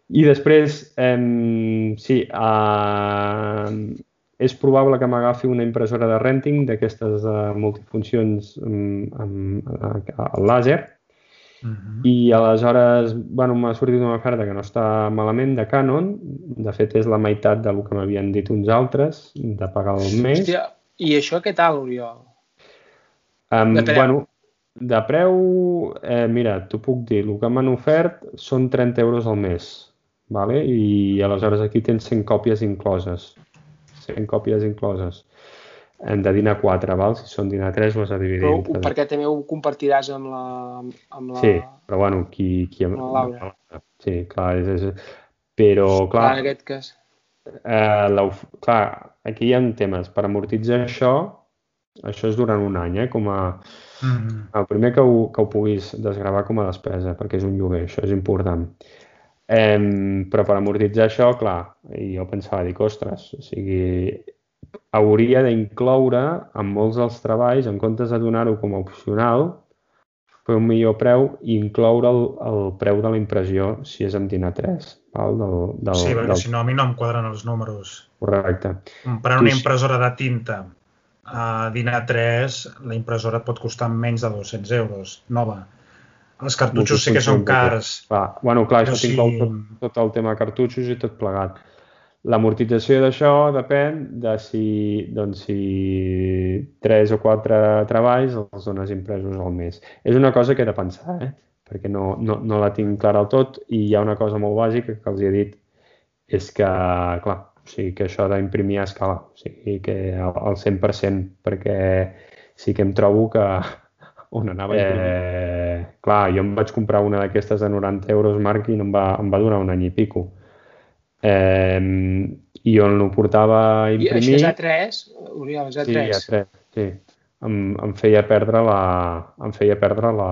I després, eh, sí, eh, és probable que m'agafi una impressora de renting d'aquestes de multifuncions amb, amb, amb, amb làser, Uh -huh. I aleshores, bueno, m'ha sortit una oferta que no està malament de Canon. De fet, és la meitat del que m'havien dit uns altres, de pagar el mes. Hòstia, i això què tal, Oriol? Um, de preu? Bueno, de preu, eh, mira, t'ho puc dir, el que m'han ofert són 30 euros al mes, vale? i aleshores aquí tens 100 còpies incloses. 100 còpies incloses hem de dinar 4, val? si són dinar 3 ho has de dividir. Però, entre... perquè també ho compartiràs amb la... Amb la... Sí, però bueno, qui... qui amb la Laura. Sí, clar, és, és... però clar... clar en aquest cas. Eh, la, clar, aquí hi ha temes. Per amortitzar això, això és durant un any, eh? Com a... Mm -hmm. El primer que ho, que ho puguis desgravar com a despesa, perquè és un lloguer, això és important. Eh, però per amortitzar això, clar, jo pensava, dic, ostres, o sigui, hauria d'incloure en molts dels treballs, en comptes de donar-ho com a opcional, fer un millor preu i incloure el, el preu de la impressió si és amb DINA 3. Val? Del, del, sí, perquè del... si no a mi no em quadren els números. Correcte. Per una impressora de tinta a DINA 3, la impressora pot costar menys de 200 euros, nova. Els cartutxos sí que són cars. Clar. Bueno, clar, això sí... t'inclou tot, tot el tema cartutxos i tot plegat. L'amortització d'això depèn de si, doncs, si 3 o 4 treballs els dones impresos al mes. És una cosa que he de pensar, eh? perquè no, no, no la tinc clara del tot i hi ha una cosa molt bàsica que els he dit és que, clar, o sigui, que això d'imprimir a escala, o sigui, que al 100%, perquè sí que em trobo que on anava a. Eh, clar, jo em vaig comprar una d'aquestes de 90 euros, Marc, i em va, em va durar un any i pico. Eh, I on ho portava a imprimir... I això és A3, Oriol, és A3. Sí, A3, sí. Em, em feia perdre la... Em feia perdre la,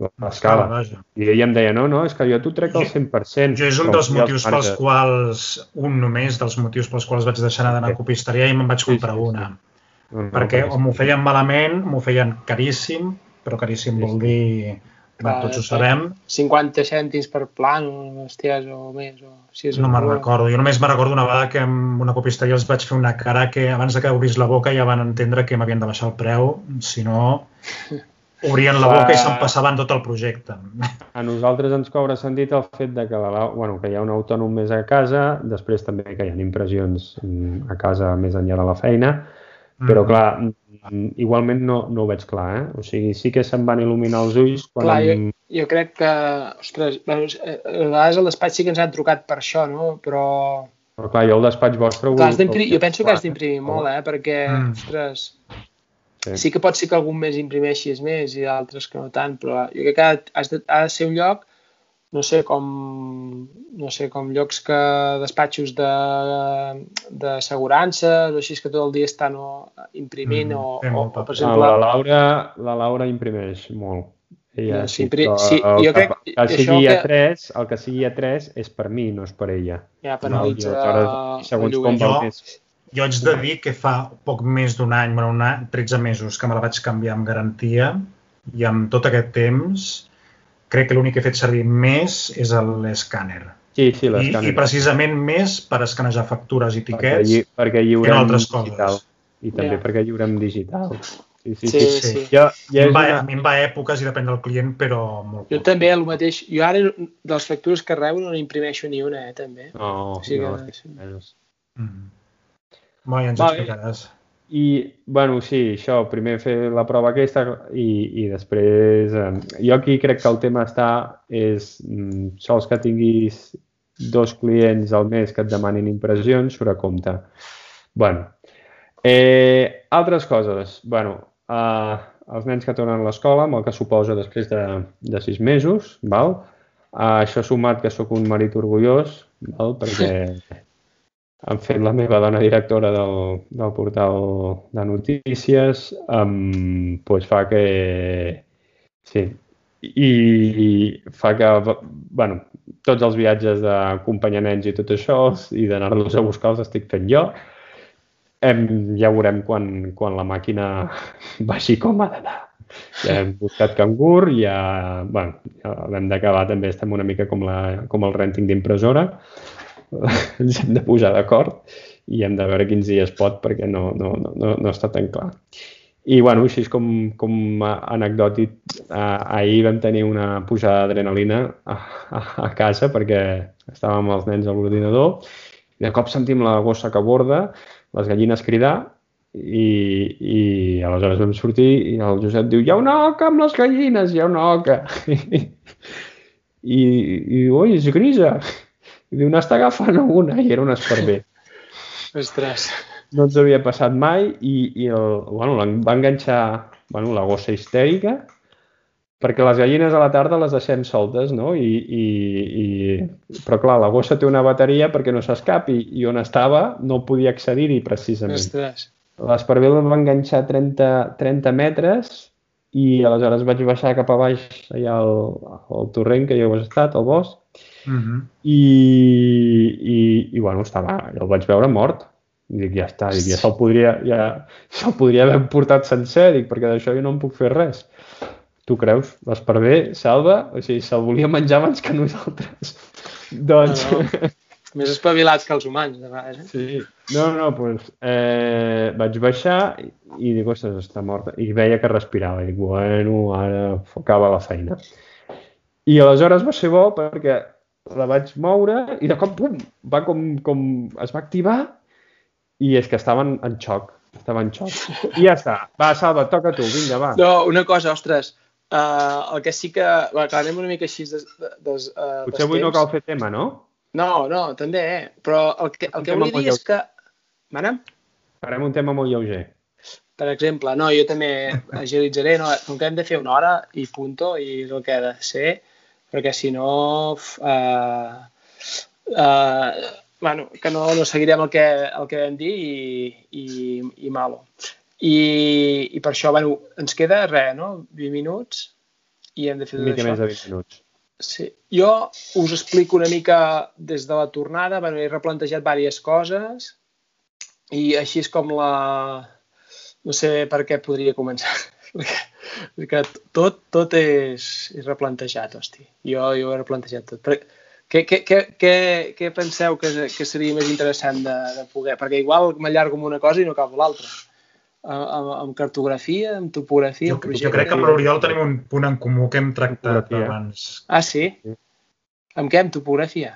l'escala. I ella em deia, no, no, és que jo t'ho trec al 100%. Jo és un dels motius pels quals, un només dels motius pels quals vaig deixar d'anar a copisteria i me'n vaig comprar sí, sí, sí. No, no, perquè o m'ho feien malament, m'ho feien caríssim, però caríssim sí, vol dir Clar, tots ho sabem. 50 cèntims per plan, hòsties, o més. O, si és no me'n recordo. Jo només me'n recordo una vegada que amb una copisteria els vaig fer una cara que abans de que obrís la boca ja van entendre que m'havien de baixar el preu, si no obrien la boca i se'n passaven tot el projecte. *laughs* A nosaltres ens cobra sentit el fet de que, la, bueno, que hi ha un autònom més a casa, després també que hi ha impressions mm, a casa més enllà de la feina, però, mm. clar, igualment no, no ho veig clar, eh? O sigui, sí que se'm van il·luminar els ulls quan... Clar, jo, jo crec que, ostres, a vegades al despatx sí que ens han trucat per això, no? Però... Però clar, jo el despatx vostre... Clar, jo penso que has d'imprimir molt, eh? Perquè, mm. ostres, sí. sí que pot ser que algun mes imprimeixis més i d'altres que no tant, però jo crec que has de, ha de ser un lloc no sé, com no sé, com llocs que despatxos de, de assegurança, o així que tot el dia estan o, imprimint, mm, o, o, o, per exemple... La Laura, la Laura imprimeix molt. Ella, sí, sí, però, sí, el, jo crec que, el sigui a 3, el que sigui a 3 és per mi, no és per ella. Ja, penalitza no, segons com jo, jo haig de dir que fa poc més d'un any, bueno, un any, 13 mesos, que me la vaig canviar amb garantia i amb tot aquest temps crec que l'únic que he fet servir més és l'escàner. Sí, sí, l'escàner. I, I precisament més per escanejar factures i tiquets perquè, lli perquè lliurem que no altres digital. coses. I també yeah. perquè lliurem digital. Sí, sí, sí. sí. sí. Jo, ja a, mi va, una... a mi em va èpoques i depèn del client, però molt Jo poc. també, el mateix. Jo ara, de les factures que rebo, no n'imprimeixo ni una, eh, també. No, o sigui no, que... sí. Mm. Bé, ja ens va, explicaràs. I, bueno, sí, això, primer fer la prova aquesta i, i després... Eh, jo aquí crec que el tema està és mm, sols que tinguis dos clients al mes que et demanin impressions surt a compte. bueno, eh, altres coses. bueno, eh, els nens que tornen a l'escola, amb el que suposa després de, de sis mesos, val? Uh, això sumat que sóc un marit orgullós, val? perquè *laughs* han fet la meva dona directora del, del portal de notícies, um, pues fa que... Sí, i, fa que, bueno, tots els viatges d'acompanyar nens i tot això, i d'anar-los a buscar els estic fent jo, hem, ja veurem quan, quan la màquina *laughs* vagi com ha d'anar. Ja hem buscat cangur, ja, bueno, ja l'hem d'acabar també, estem una mica com, la, com el renting d'impressora, *laughs* ens hem de posar d'acord i hem de veure quins dies pot perquè no, no, no, no està tan clar. I, bueno, així com, com a anecdòtic, eh, ahir vam tenir una pujada d'adrenalina a, a, a casa perquè estàvem els nens a l'ordinador i de cop sentim la gossa que borda les gallines cridar i, i aleshores vam sortir i el Josep diu hi ha una oca amb les gallines, hi ha una oca. *laughs* I, i oi, és grisa. I diu, n'està agafant una i era un esparver. Ostres. No ens havia passat mai i, i el, bueno, va enganxar bueno, la gossa histèrica perquè les gallines a la tarda les deixem soltes, no? I, i, i... Però clar, la gossa té una bateria perquè no s'escapi i on estava no podia accedir-hi precisament. Ostres. L'esparvel em va enganxar 30, 30 metres i aleshores vaig baixar cap a baix allà al, al torrent que hi heu estat, al bosc, uh mhm. -huh. i, i, i bueno, estava, el vaig veure mort. I dic, ja està, dic, ja se'l podria, ja, se podria haver portat sencer, dic, perquè d'això jo no em puc fer res. Tu creus? L'esparver salva? O sigui, se'l volia menjar abans que nosaltres. *laughs* doncs... No, no. Més espavilats que els humans, de vegades. Eh? Sí. No, no, doncs eh, vaig baixar i, i dic, ostres, està morta. I veia que respirava. I dic, bueno, ara acaba la feina. I aleshores va ser bo perquè la vaig moure i de cop, pum, va com, com es va activar i és que estaven en xoc. Estava en xoc. I ja està. Va, Salva, toca tu, vinga, va. No, una cosa, ostres, Uh, el que sí que... Va, clar, anem una mica així des, des, uh, Potser avui no cal fer tema, no? No, no, també, eh? Però el que, el que volia dir és que... Manem? Farem un tema molt lleuger. Per exemple, no, jo també agilitzaré, no? com que hem de fer una hora i punto, i és el que ha de ser, perquè si no... Uh, uh, bueno, que no, no seguirem el que, el que vam dir i, i, i malo. I, i per això, bueno, ens queda res, no? 20 minuts i hem de fer tot mica això. més de 20 minuts. Sí. Jo us explico una mica des de la tornada, bueno, he replantejat diverses coses i així és com la... No sé per què podria començar. Perquè tot, tot és, és replantejat, hosti. Jo, jo he replantejat tot. Però, què, què, què, què, què penseu que, que seria més interessant de, de poder? Perquè igual m'allargo amb una cosa i no acabo l'altra amb, amb cartografia, amb topografia... Jo, jo crec que amb l'Oriol tenim un punt en comú que hem tractat topografia. abans. Ah, sí? sí? Amb què? Amb topografia?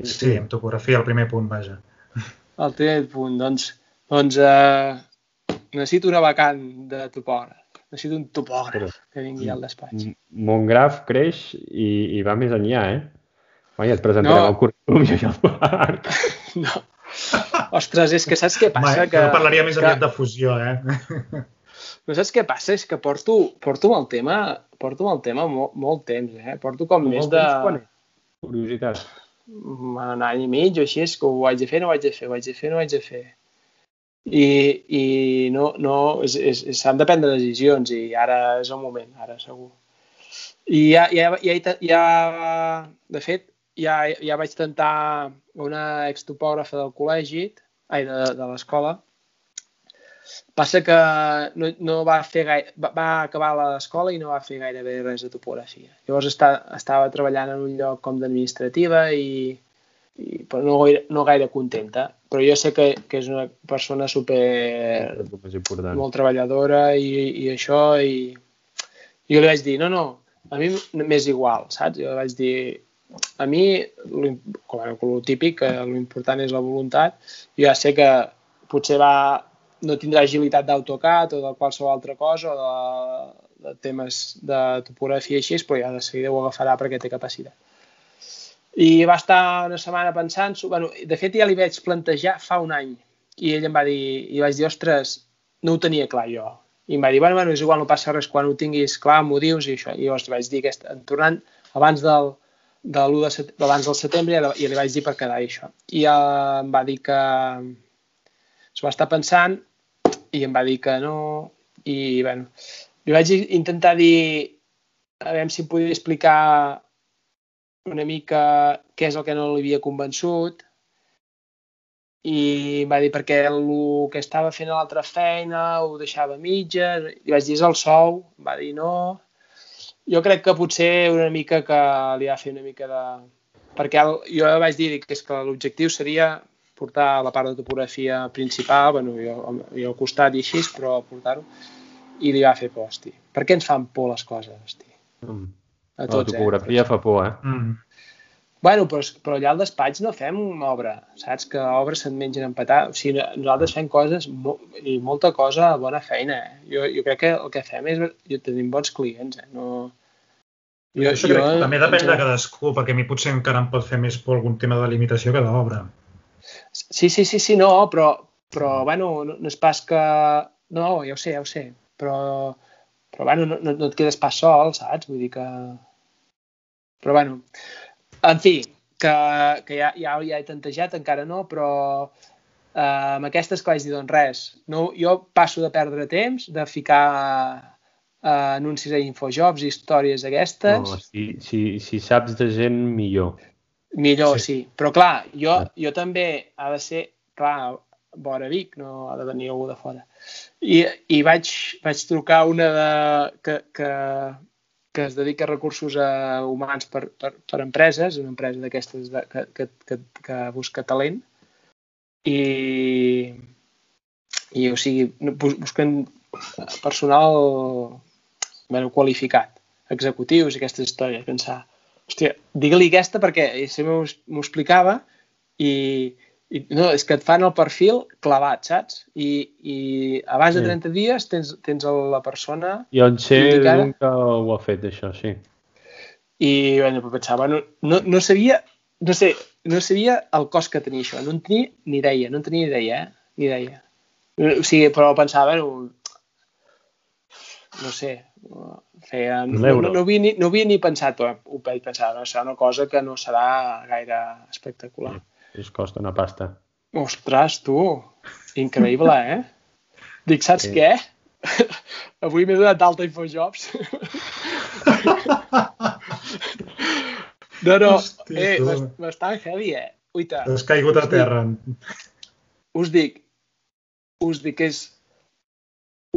Sí, amb topografia, el primer punt, vaja. El primer punt, doncs, doncs eh, necessito una vacant de topògraf. Necessito un topògraf Però, que vingui al despatx. Montgraf creix i, i va més enllà, eh? Vai, et presentarem no. el currículum i el parc. *laughs* No, Ostres, és que saps què passa? Home, que... parlaria més aviat que... de fusió, eh? *laughs* No saps què passa? És que porto, porto amb el tema, porto amb el tema molt, molt temps, eh? Porto com molt més de... Quan Curiositat. un any i mig o així, és que ho haig de fer, no ho haig de fer, ho haig de fer, no ho haig de fer. I, i no, no, s'han de prendre decisions i ara és el moment, ara segur. I ja, ja, ja, ja de fet, ja, ja vaig tentar una extopògrafa del col·legi, ai, de, de l'escola, Passa que no, no va fer gaire, va, va acabar l'escola i no va fer gairebé res de topografia. Llavors està, estava treballant en un lloc com d'administrativa i, i però no, no gaire contenta. Però jo sé que, que és una persona super... molt treballadora i, i això i, jo li vaig dir, no, no, a mi m'és igual, saps? Jo vaig dir, a mi, com, com el típic, l'important és la voluntat, jo ja sé que potser va, no tindrà agilitat d'AutoCAD o de qualsevol altra cosa o de, de temes de topografia i així, però ja de seguida ho agafarà perquè té capacitat. I va estar una setmana pensant, bueno, de fet ja li vaig plantejar fa un any i ell em va dir, i vaig dir, ostres, no ho tenia clar jo. I em va dir, bueno, bueno, és igual, no passa res, quan ho tinguis clar m'ho dius i això. I llavors vaig dir, aquest, tornant abans del, de l'1 de setembre, abans del setembre i li vaig dir per quedar això. I uh, em va dir que s'ho va estar pensant i em va dir que no i bueno, li vaig intentar dir a veure si em podia explicar una mica què és el que no l'havia convençut i va dir perquè el que estava fent a l'altra feina ho deixava a li vaig dir és el sou, va dir no. Jo crec que potser una mica que li va fer una mica de... Perquè el, jo vaig dir que és que l'objectiu seria portar la part de topografia principal, bueno, jo, jo al costat i així, però portar-ho, i li va fer por, hosti. Per què ens fan por les coses, hosti? Mm. A tots, la topografia eh? fa por, eh? Mm. Bueno, però, però allà al despatx no fem obra, saps? Que obres se'n mengen en petar. O sigui, nosaltres fem coses mo i molta cosa bona feina, eh? Jo, jo crec que el que fem és... Jo tenim bons clients, eh? No... Jo, jo, jo crec que també depèn de cadascú, perquè a mi potser encara em pot fer més por algun tema de limitació que d'obra. Sí, sí, sí, sí, no, però, però bueno, no, no és pas que... No, ja ho sé, ja ho sé, però, però bueno, no, no, no et quedes pas sol, saps? Vull dir que... Però bueno, en fi, que, que ja, ja, ja he tantejat, encara no, però eh, amb aquestes que vaig dir, doncs res, no, jo passo de perdre temps, de ficar eh, anuncis a Infojobs, històries aquestes. No, si, si, si saps de gent, millor. Millor, sí. sí. Però clar, jo, jo també ha de ser, clar, vora Vic, no ha de venir algú de fora. I, i vaig, vaig trucar una de, que, que, que es dedica a recursos uh, humans per, per, per empreses, una empresa d'aquestes que, que, que, que busca talent, i, i o sigui, busquen personal bueno, qualificat, executius i aquestes històries, pensar, hòstia, digue-li aquesta perquè si m'ho explicava i, i no, és que et fan el perfil clavat, saps? I, i abans de 30 dies tens, tens la persona... Jo en sé que ho ha fet, això, sí. I, bueno, pensava, no, no, no sabia, no sé, no sabia el cost que tenia això, no en tenia ni idea, no en tenia ni idea, eh? Ni idea. O sigui, però pensava, bueno, no sé, feia, no, no, no, havia ni, no havia ni pensat, però ho vaig pensar, no, serà una cosa que no serà gaire espectacular. Sí, es costa una pasta. Ostres, tu, increïble, eh? Dic, saps sí. què? *laughs* Avui m'he donat d'alta Infojobs. no, no, Hòstia, eh, bastant heavy, eh? Uita. Has caigut a terra. Us dic, us dic que és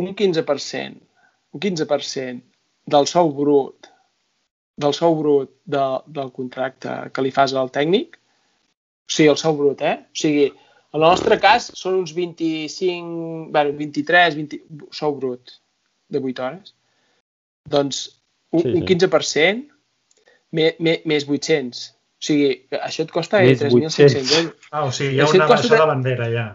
un 15% un 15% del sou brut del sou brut de, del contracte que li fas al tècnic, o sigui, el sou brut, eh? O sigui, en el nostre cas són uns 25, bueno, 23, 20, sou brut de 8 hores. Doncs un, sí, sí. un 15% més, més 800. O sigui, això et costa eh, 3.500 euros. Ah, o sigui, hi ha una baixada de bandera ja.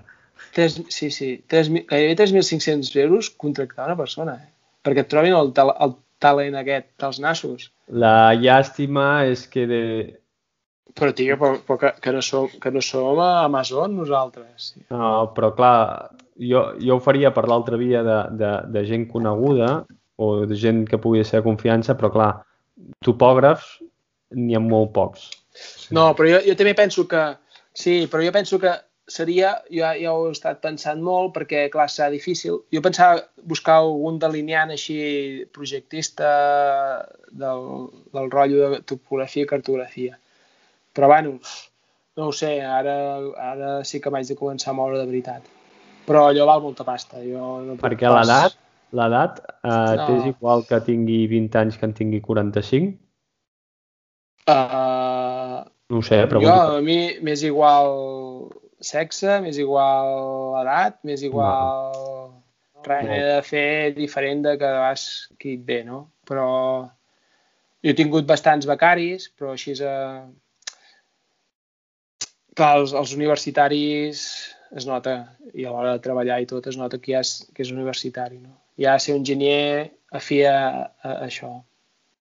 3, sí, sí, 3, gairebé 3.500 euros contractar una persona. Eh? perquè et trobin el, el talent aquest dels nassos. La llàstima és que de... Però, tio, però, però que, que, no som, que no som a Amazon nosaltres. No, però clar, jo, jo ho faria per l'altra via de, de, de gent coneguda o de gent que pugui ser de confiança, però clar, topògrafs n'hi ha molt pocs. Sí. No, però jo, jo també penso que... Sí, però jo penso que seria, jo ja ho he estat pensant molt perquè, clar, serà difícil. Jo pensava buscar algun delineant així projectista del, del rotllo de topografia i cartografia. Però, bueno, no ho sé, ara, ara sí que m'haig de començar a moure de veritat. Però allò val molta pasta. Jo no perquè pas... l'edat l'edat eh, no. t'és igual que tingui 20 anys que en tingui 45? Uh, no ho sé, però... Jo, a mi m'és igual sexe, m'és igual edat, m'és igual... No. Res, no. he de fer diferent de que vas qui et ve, no? Però jo he tingut bastants becaris, però així és... A... Clar, els, els universitaris es nota, i a l'hora de treballar i tot, es nota que, ja és, que és universitari, no? Ja ser un enginyer afia a, a, a això.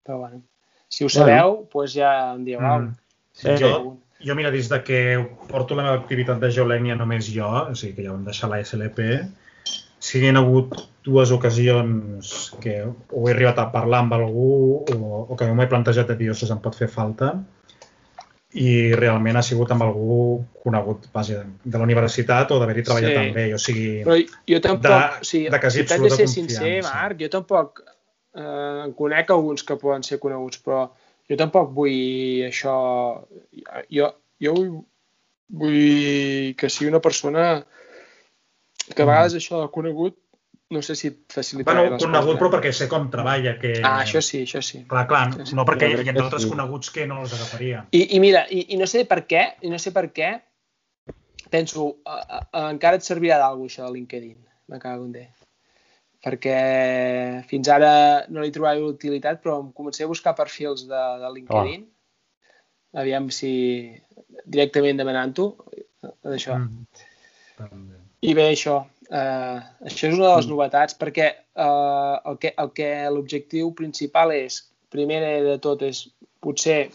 Però bueno, si ho sabeu, doncs pues ja em dieu mm. Sí, jo, jo, mira, des de que porto la meva activitat de geolènia només jo, o sigui que ja vam deixar la SLP, si hi ha hagut dues ocasions que ho he arribat a parlar amb algú o, o que m'ho he plantejat de dir, si em pot fer falta, i realment ha sigut amb algú conegut base de, la universitat o d'haver-hi treballat sí. amb ell, o sigui, Però jo tampoc, de, o sigui, de quasi si t'haig de ser sincer, Marc, jo tampoc eh, conec alguns que poden ser coneguts, però jo tampoc vull això... Jo, jo vull, vull que sigui una persona que a mm. vegades això de conegut no sé si et facilita bueno, conegut, coses. però perquè sé com treballa. Que... Ah, això sí, això sí. Clar, clar, no, sí, no perquè hi ha altres sí. coneguts que no els agafaria. I, i mira, i, i no sé per què, i no sé per què, penso, a, a, a, encara et servirà d'algú això de LinkedIn, me cago en Déu perquè fins ara no li trobava utilitat, però em comencé a buscar perfils de, de LinkedIn, oh. aviam si directament demanant-ho, d'això. Mm. I bé, això, eh, això és una de les mm. novetats, perquè eh, el que el que l'objectiu principal és, primer de tot, és potser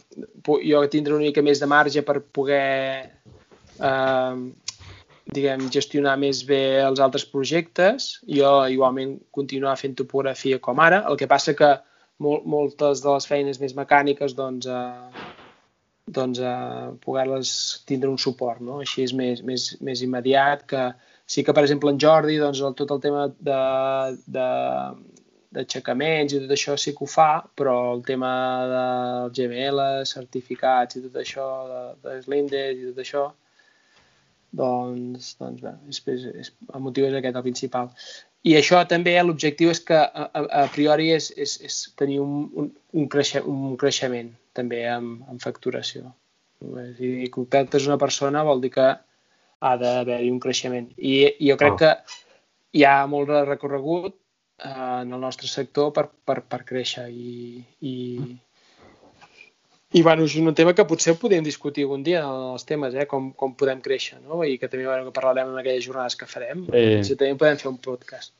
jo tindré una mica més de marge per poder eh, diguem, gestionar més bé els altres projectes. Jo igualment continuar fent topografia com ara. El que passa que mol moltes de les feines més mecàniques doncs, eh, doncs eh, poder-les tindre un suport, no? Així és més, més, més immediat que sí que, per exemple, en Jordi, doncs, el, tot el tema de, de, d'aixecaments i tot això sí que ho fa, però el tema del GML, certificats i tot això, de, de Slinder i tot això, doncs, doncs bé, és, és, és, el motiu és aquest, el principal. I això també, l'objectiu és que a, a, a priori és, és, és tenir un, un, un, creixement, un creixement també amb, amb facturació. Si contractes una persona vol dir que ha d'haver-hi un creixement. I, I jo crec oh. que hi ha molt de recorregut eh, en el nostre sector per, per, per créixer i, i, i bueno, és un tema que potser podem discutir algun dia els temes, eh? com, com podem créixer, no? i que també bueno, que parlarem en aquelles jornades que farem, sí. si també podem fer un podcast.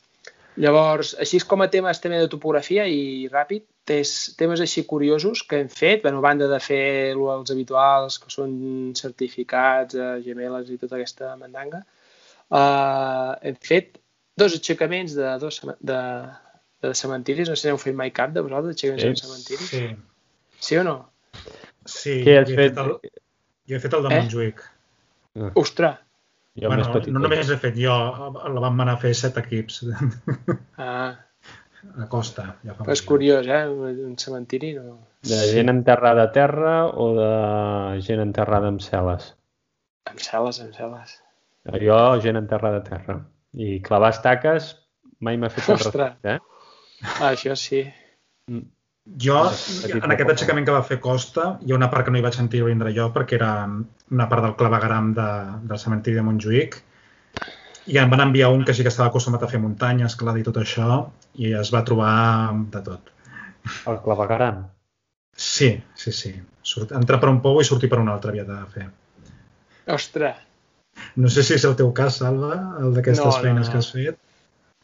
Llavors, així com a temes també de topografia i ràpid, tes, temes així curiosos que hem fet, bueno, a banda de fer els habituals, que són certificats, eh, gemeles i tota aquesta mandanga, eh, hem fet dos aixecaments de, dos, de, de cementiris, no sé si heu fet mai cap de vosaltres, aixecaments sí. de cementiris. Sí. Sí o no? Sí, jo fet? He fet el, jo he fet el de eh? Montjuïc. Ah. Ostres! Jo bueno, no només he fet jo, la vam anar a fer set equips. *laughs* Ah. A costa. Ja fa és curiós, eh? Un cementiri no... De gent enterrada a terra o de gent enterrada amb cel·les? Amb cel·les, amb cel·les. Jo, gent enterrada a terra. I clavar estaques mai m'ha fet Ostres. Respecte, eh? Ah, això sí. Mm. Jo, en aquest aixecament que va fer Costa, hi ha una part que no hi vaig sentir vindre jo perquè era una part del clavegaram de, del cementiri de Montjuïc i em van enviar un que sí que estava acostumat a fer muntanya, escalada i tot això i es va trobar de tot. El clavegaram? Sí, sí, sí. Surt, entrar per un pou i sortir per un altre havia de fer. Ostres! No sé si és el teu cas, Salva, el d'aquestes no, feines no, no. que has fet.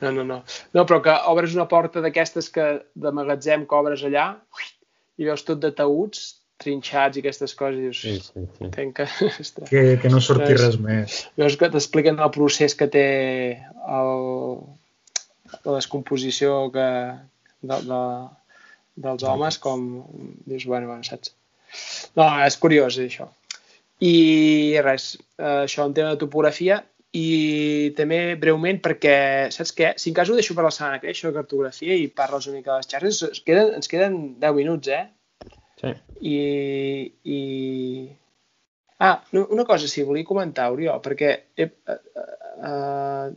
No, no, no. No, però que obres una porta d'aquestes que de magatzem que obres allà i veus tot de taüts trinxats i aquestes coses i dius, sí, sí, sí. Que, *laughs* que, que no surti res més. Veus que t'expliquen el procés que té el, la descomposició que, de, de, dels homes, com dius, bueno, bueno, saps? No, és curiós, això. I res, això en tema de topografia i també breument perquè, saps què? Si en cas ho deixo per la setmana que això de cartografia i parles una mica de les xarxes, ens queden, ens queden 10 minuts, eh? Sí. I, i... Ah, una cosa sí, volia comentar, Oriol, perquè eh, eh, eh,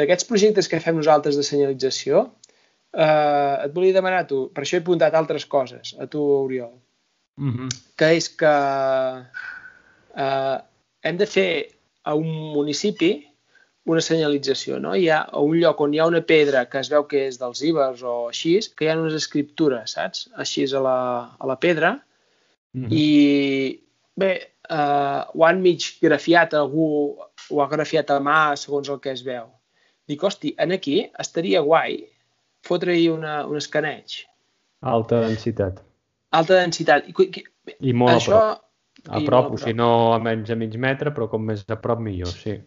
d'aquests projectes que fem nosaltres de senyalització, eh, et volia demanar a tu, per això he apuntat altres coses, a tu, Oriol, mm -hmm. que és que eh, hem de fer a un municipi una senyalització, no? Hi ha a un lloc on hi ha una pedra que es veu que és dels ibers o així, que hi ha unes escriptures, saps? Així a la, a la pedra. Mm -hmm. I bé, eh, ho han mig grafiat algú, ho ha grafiat a mà segons el que es veu. Dic, hosti, en aquí estaria guai fotre-hi un escaneig. Alta densitat. Alta densitat. I, I molt això, a prop. A prop, o si no a menys de mig metre, però com més a prop millor, sí.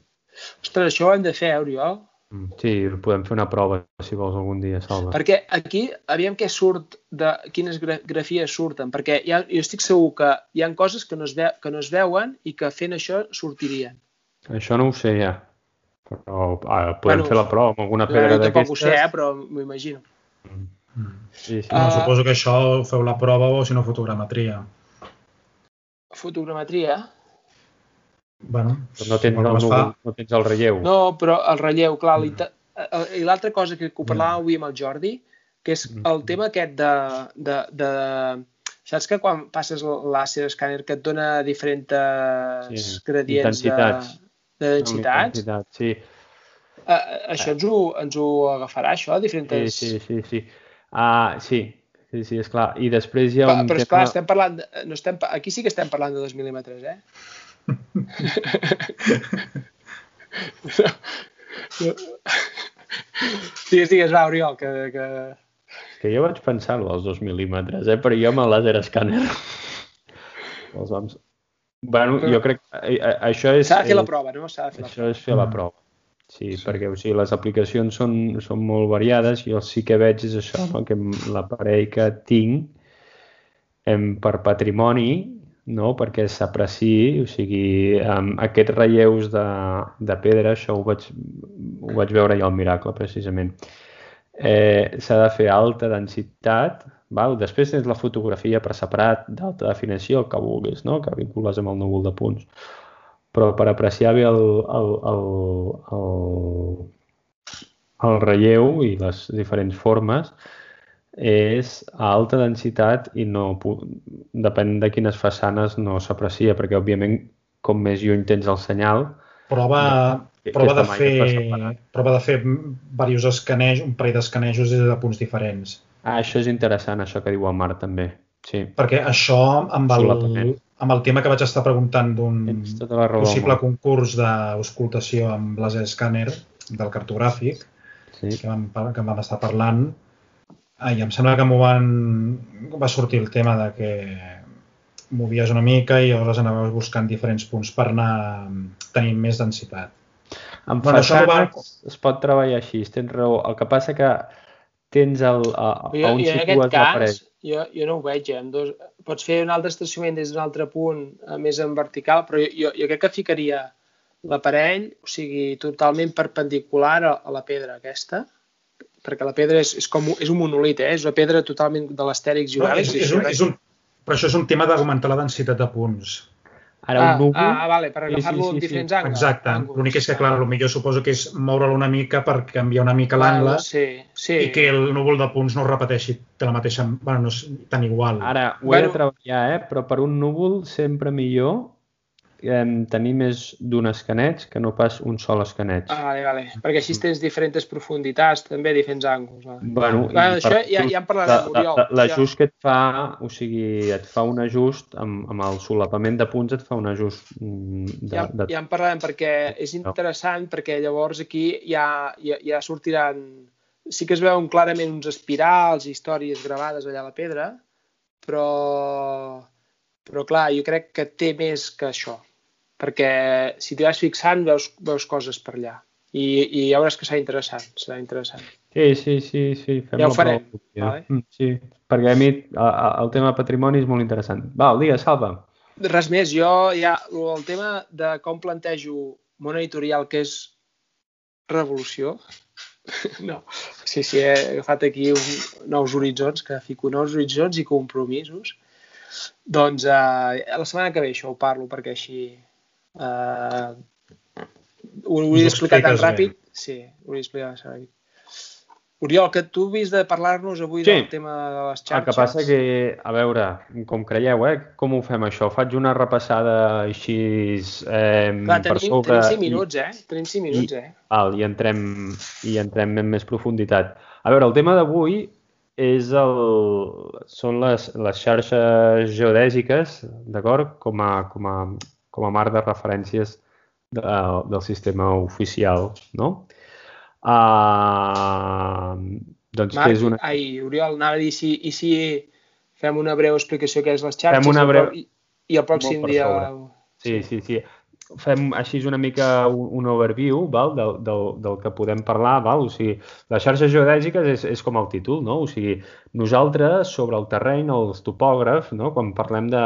Ostres, això ho hem de fer, eh, Oriol? Mm, sí, podem fer una prova, si vols, algun dia, Salva. Perquè aquí, aviam què surt, de quines grafies surten, perquè ha, jo estic segur que hi han coses que no, es ve, que no es veuen i que fent això sortirien. Això no ho sé ja, però ah, podem bueno, fer la prova amb alguna pedra d'aquestes. Tampoc ho sé, eh, però m'ho imagino. Mm. Sí, sí. Uh, no, suposo que això feu la prova o si no fotogrametria fotogrametria. Bueno, però no tens, el, no, no tens el relleu. No, però el relleu, clar, mm. i l'altra cosa que, que ho parlàvem mm. avui amb el Jordi, que és mm. el tema aquest de, de, de saps que quan passes l'àcer escàner que et dona diferents sí. gradients de, de densitats? Intensitat, sí. Uh, això ens ho, ens ho agafarà, això? Diferents... Sí, sí, sí. sí. Uh, sí, Sí, sí, és clar. I després hi ha un però, però tema... esclar, estem parlant... De, no estem, aquí sí que estem parlant de 2 mil·límetres, eh? *laughs* digues, digues, va, Oriol, que, que... Que jo vaig pensar als 2 mil·límetres, eh? però jo amb el láser escàner els vamos... Bueno, però... jo crec que eh, eh, això és... S'ha de fer la prova, no? S'ha de fer això la prova. és fer la prova. Sí, sí, perquè o sigui, les aplicacions són, són molt variades i el sí que veig és això, no? que l'aparell que tinc em, per patrimoni, no? perquè s'apreciï, o sigui, amb aquests relleus de, de pedra, això ho vaig, ho vaig veure ja al Miracle, precisament. Eh, S'ha de fer alta densitat, val? després tens la fotografia per separat d'alta definició, que vulguis, no? que vincules amb el núvol de punts però per apreciar bé el, el, el, el, el relleu i les diferents formes és a alta densitat i no depèn de quines façanes no s'aprecia, perquè òbviament com més lluny tens el senyal prova, prova, de fer, prova de fer diversos escanejos, un parell d'escanejos des de punts diferents. Ah, això és interessant, això que diu el Marc també. Sí. Perquè això amb el, amb el tema que vaig estar preguntant d'un possible concurs d'auscultació amb laser scanner del cartogràfic, sí. que, vam, que vam estar parlant, i em sembla que m'ho van... va sortir el tema de que movies una mica i llavors anaves buscant diferents punts per anar tenint més densitat. En bueno, façanes va... es pot treballar així, tens raó. El que passa que tens el, a, a on situes l'aparell jo, jo no ho veig. Eh? Dos, pots fer un altre estacionament des d'un altre punt, eh, més en vertical, però jo, jo crec que ficaria l'aparell, o sigui, totalment perpendicular a, a la pedra aquesta, perquè la pedra és, és com és un monolit, eh? és una pedra totalment de l'estèrics geogràfics. No, és, és, un, és un, però això és un tema d'augmentar la densitat de punts. Ara ah, un núvol... Ah, vale, per agafar-lo sí, sí, sí, diferents sí. angles. Exacte. L'únic és que, clar, potser suposo que és moure-lo una mica per canviar una mica l'angle sí, sí. i que el núvol de punts no repeteixi de la mateixa... Bueno, no és tan igual. Ara, ho bueno, he de treballar, eh? Però per un núvol sempre millor eh, tenir més d'un escaneig que no pas un sol escaneig. Ah, vale, vale. Perquè així tens diferents profunditats, també diferents angles. Vale. Bueno, bueno això ja, ja en parlarem, Oriol. L'ajust ja. que et fa, o sigui, et fa un ajust amb, amb el solapament de punts, et fa un ajust mm, de... Ja, de... ja en parlarem perquè és interessant, perquè llavors aquí ja, ja, ja sortiran... Sí que es veuen clarament uns espirals i històries gravades allà a la pedra, però però clar, jo crec que té més que això perquè si t'hi vas fixant veus, veus coses per allà. i, i ja veuràs que serà interessant, serà interessant. Sí, sí, sí, sí. Fem ja ho farem. Vale. Mm, sí, perquè a mi el, el tema patrimoni és molt interessant. Val, digues, Salva. Res més, jo ja el tema de com plantejo món editorial que és revolució, *laughs* no, sí, sí, he agafat aquí un, nous horitzons, que fico nous horitzons i compromisos. Doncs eh, la setmana que ve això ho parlo perquè així eh, ho hauria d'explicar tan ràpid. Bé. Sí, ho hauria d'explicar tan ràpid. Oriol, que tu vist de parlar-nos avui sí. del tema de les xarxes. El que passa que, a veure, com creieu, eh? Com ho fem això? Faig una repassada així eh, Clar, tenim, per sobre... Tenim 5 minuts, eh? Tenim 5 minuts, i, eh? Val, i entrem, i entrem en més profunditat. A veure, el tema d'avui és el, són les, les xarxes geodèsiques, d'acord? Com, a, com, a, com a marc de referències de, del sistema oficial, no? Uh, doncs Marc, que és una... Ai, Oriol, anava a dir, si, i si fem una breu explicació què és les xarxes fem una breu... i, i el pròxim dia... Sí, sí, sí. Fem així una mica un, overview val? Del, del, del que podem parlar. Val? O sigui, les xarxes geodèsiques és, és com el títol, no? O sigui, nosaltres sobre el terreny, els topògrafs, no? quan parlem de,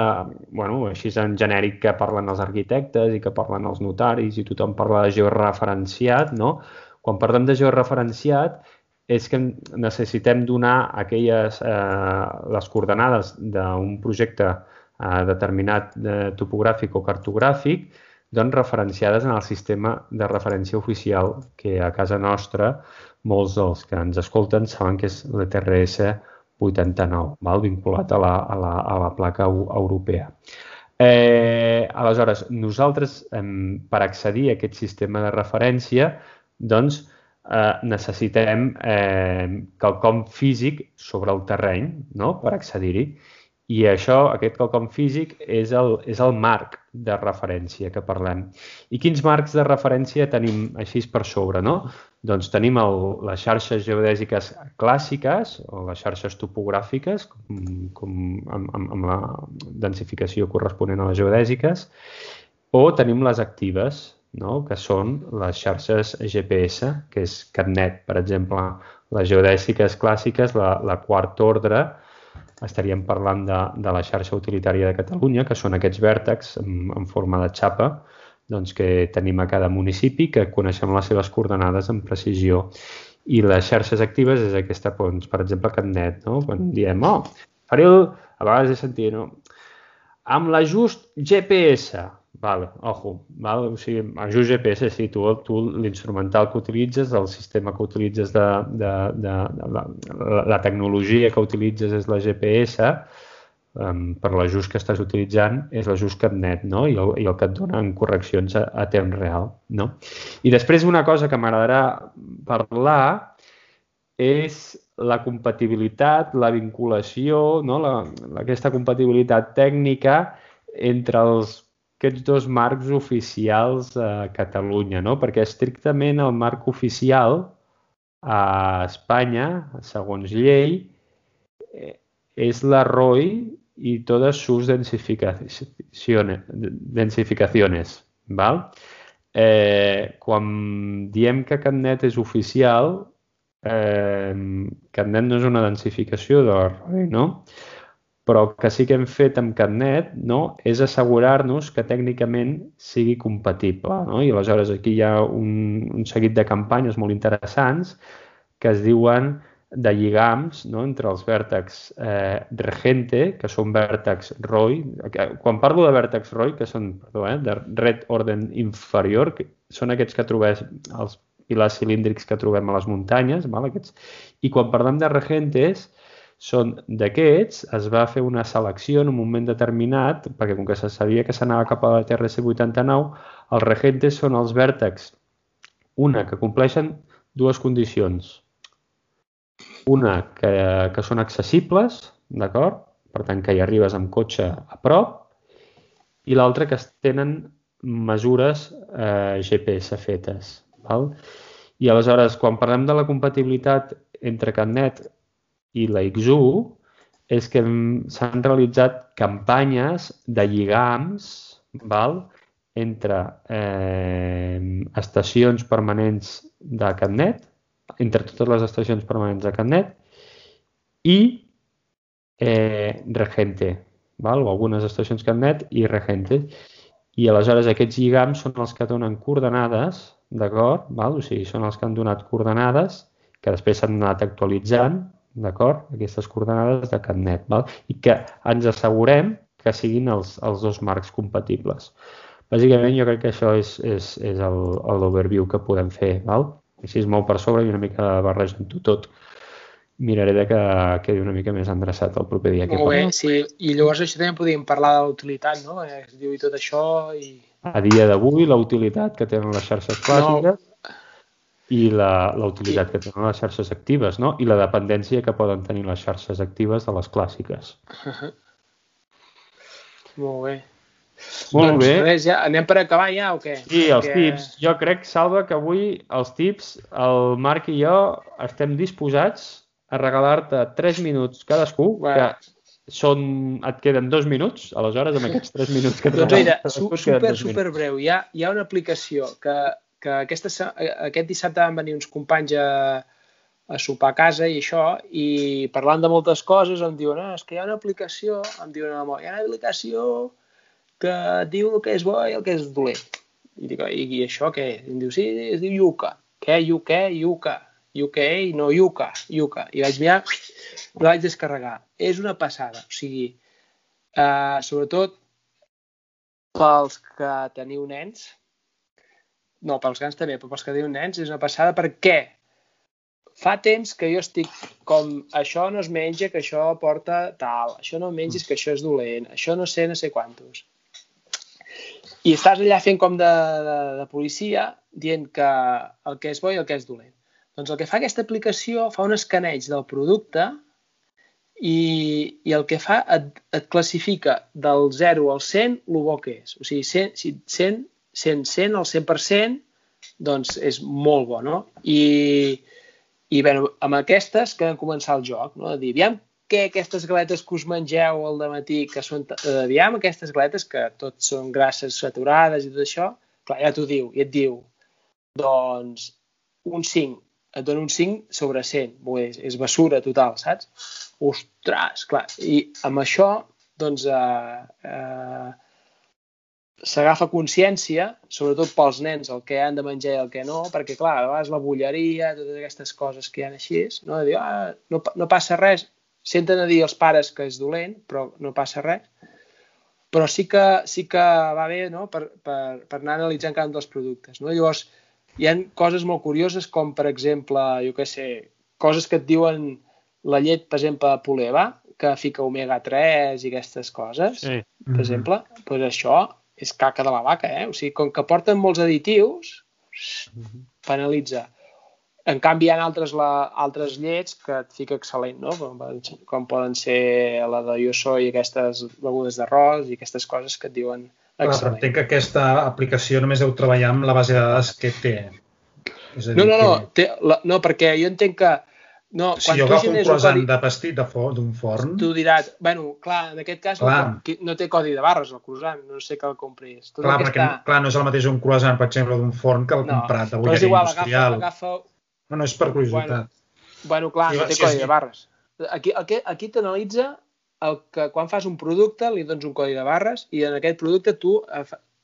bueno, així en genèric que parlen els arquitectes i que parlen els notaris i tothom parla de georreferenciat, no? Quan parlem de georreferenciat és que necessitem donar aquelles, eh, les coordenades d'un projecte eh, determinat de topogràfic o cartogràfic doncs referenciades en el sistema de referència oficial que a casa nostra molts dels que ens escolten saben que és l'ETRS 89, val? vinculat a la, a, la, a la placa europea. Eh, aleshores, nosaltres, eh, per accedir a aquest sistema de referència, doncs eh, necessitem eh, quelcom físic sobre el terreny no? per accedir-hi. I això, aquest quelcom físic, és el, és el marc de referència que parlem. I quins marcs de referència tenim així per sobre? No? Doncs tenim el, les xarxes geodèsiques clàssiques o les xarxes topogràfiques, com, com amb, amb, amb la densificació corresponent a les geodèsiques, o tenim les actives, no? que són les xarxes GPS, que és CatNet, per exemple. Les geodèsiques clàssiques, la, la quart ordre, estaríem parlant de, de la xarxa utilitària de Catalunya, que són aquests vèrtexs en, en forma de xapa doncs, que tenim a cada municipi, que coneixem les seves coordenades amb precisió. I les xarxes actives és aquesta, doncs, per exemple, CatNet, no? quan diem, oh, faré el... A vegades he sentit, no? Amb l'ajust GPS, Vale, ojo, vale? o sigui, ajust GPS, sí, tu, tu l'instrumental que utilitzes, el sistema que utilitzes de, de, de, de la, la tecnologia que utilitzes és la GPS, um, per l'ajust que estàs utilitzant és l'ajust CatNet, no? I el, i el que et dona en correccions a, a temps real, no? I després una cosa que m'agradarà parlar és la compatibilitat, la vinculació, no? la, aquesta compatibilitat tècnica entre els aquests dos marcs oficials a Catalunya, no? perquè estrictament el marc oficial a Espanya, segons llei, eh, és la ROI i totes sus densificaciones. densificaciones val? Eh, quan diem que CatNet és oficial, eh, CatNet no és una densificació de la ROI, no? Però el que sí que hem fet amb CatNet no, és assegurar-nos que tècnicament sigui compatible. No? I aleshores aquí hi ha un, un seguit de campanyes molt interessants que es diuen de lligams no? entre els vèrtex eh, regente, que són vèrtex ROI. Quan parlo de vèrtex ROI, que són perdó, eh, de red orden inferior, que són aquests que trobem els pilars cilíndrics que trobem a les muntanyes, val? Aquests. i quan parlem de regentes, són d'aquests, es va fer una selecció en un moment determinat, perquè com que se sabia que s'anava cap a la TRC89, els regentes són els vèrtexs, una que compleixen dues condicions. Una, que, que són accessibles, d'acord? Per tant, que hi arribes amb cotxe a prop, i l'altra que tenen mesures eh, GPS fetes. Val? I aleshores, quan parlem de la compatibilitat entre CatNet i la XU és que s'han realitzat campanyes de lligams val? entre eh, estacions permanents de CatNet, entre totes les estacions permanents de CatNet, i eh, Regente, val? o algunes estacions CatNet i Regente. I aleshores aquests lligams són els que donen coordenades, d'acord? O sigui, són els que han donat coordenades que després s'han anat actualitzant, d'acord? Aquestes coordenades de CatNet, val? I que ens assegurem que siguin els, els dos marcs compatibles. Bàsicament jo crec que això és, és, és l'overview que podem fer, val? Així és molt per sobre i una mica barrejant-ho tot. Miraré de que quedi una mica més endreçat el proper dia. Que molt bé, sí. I llavors això també podríem parlar de l'utilitat, no? Es diu i tot això i... A dia d'avui, la utilitat que tenen les xarxes clàssiques no. I la, la utilitat I... que tenen les xarxes actives, no? I la dependència que poden tenir les xarxes actives de les clàssiques. Uh *laughs* -huh. Molt bé. Molt doncs, bé. Res, ja, anem per acabar ja o què? Sí, els que... tips. Jo crec, Salva, que avui els tips, el Marc i jo estem disposats a regalar-te 3 minuts cadascú, bueno. que són, et queden dos minuts, aleshores, amb aquests 3 minuts que et *laughs* Doncs mira, super, super breu. Hi ha, hi ha una aplicació que, que aquesta, aquest dissabte van venir uns companys a, a sopar a casa i això, i parlant de moltes coses em diuen, ah, és que hi ha una aplicació, em diuen, hi ha una aplicació que diu el que és bo i el que és dolent. I dic, i, i això què? I em diu, sí, es diu Yuka. Què? Yuka? Yuka. UK, no Yuka, Yuka. I vaig mirar, la *laughs* vaig descarregar. És una passada. O sigui, uh, sobretot pels que teniu nens, no, pels grans també, però pels que teniu nens, és una passada. Per què? fa temps que jo estic com això no es menja, que això porta tal, això no menges, que això és dolent, això no sé, no sé quantos. I estàs allà fent com de, de, de policia dient que el que és bo i el que és dolent. Doncs el que fa aquesta aplicació fa un escaneig del producte i, i el que fa et, et classifica del 0 al 100 el bo que és. O sigui, 100, 100, 100, 100 al 100%, doncs és molt bo, no? I, i bé, amb aquestes que vam començar el joc, no? de dir, aviam què aquestes galetes que us mengeu al matí, que són, eh, aviam aquestes galetes que tot són grasses saturades i tot això, clar, ja t'ho diu, i et diu, doncs, un 5, et dona un 5 sobre 100, bé, és, és basura total, saps? Ostres, clar, i amb això, doncs, eh, eh, s'agafa consciència, sobretot pels nens, el que han de menjar i el que no, perquè, clar, a vegades la bulleria, totes aquestes coses que hi ha així, no? de dir, ah, no, no passa res, senten a dir els pares que és dolent, però no passa res, però sí que, sí que va bé no? per, per, per anar analitzant cada un dels productes. No? Llavors, hi han coses molt curioses com, per exemple, jo què sé, coses que et diuen la llet, per exemple, Poleva, que fica omega-3 i aquestes coses, sí. per mm -hmm. exemple, doncs això és caca de la vaca, eh? O sigui, com que porten molts additius, penalitza. En canvi, hi ha altres, la, altres llets que et fica excel·lent, no? Com, com poden ser la de Yoso i aquestes begudes d'arròs i aquestes coses que et diuen excel·lent. Clar, entenc que aquesta aplicació només heu treballat amb la base de dades que té. És a dir, no, no, no, que... té, la, no, perquè jo entenc que no, si jo agafo un croissant codi... de pastit d'un for, forn... Tu diràs, bueno, clar, en aquest cas clar. No, no té codi de barres el croissant, no sé que el compris. Tot clar, perquè està... clar, no és el mateix un croissant, per exemple, d'un forn que el no, comprat de bolleria igual, industrial. Agafa, agafa... No, no, és per curiositat. Bueno, bueno clar, no té si codi és... de barres. Aquí, aquí, aquí t'analitza el que quan fas un producte li dones un codi de barres i en aquest producte tu, eh,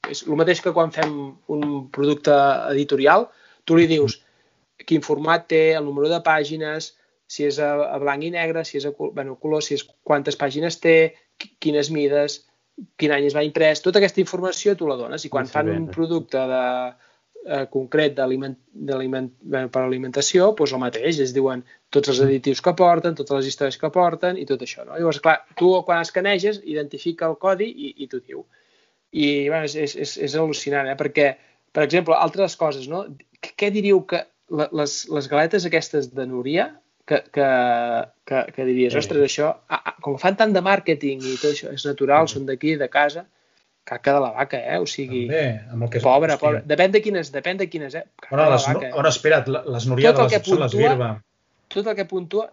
és el mateix que quan fem un producte editorial, tu li dius, quin format té, el número de pàgines, si és a, a blanc i negre, si és a bueno, color, si és quantes pàgines té, quines mides, quin any es va imprès, tota aquesta informació tu la dones i quan sí, fan un producte de, eh, concret aliment, aliment, bueno, per alimentació, doncs el mateix, es diuen tots els additius que porten, totes les històries que porten i tot això. No? Llavors, clar, tu quan escaneges identifica el codi i, i t'ho diu. I bueno, és, és, és al·lucinant, eh? perquè, per exemple, altres coses, no? Què diríeu que les, les galetes aquestes de Núria, que, que, que, que diries, ostres, això, ah, ah, com fan tant de màrqueting i tot això, és natural, són d'aquí, de casa, caca de la vaca, eh? O sigui, També, amb el que és, pobre, pobre. Depèn de quines, depèn de quines, eh? Caca bueno, les, vaca, eh? Ara, espera't, les noriades són les Birba. Tot el que puntua...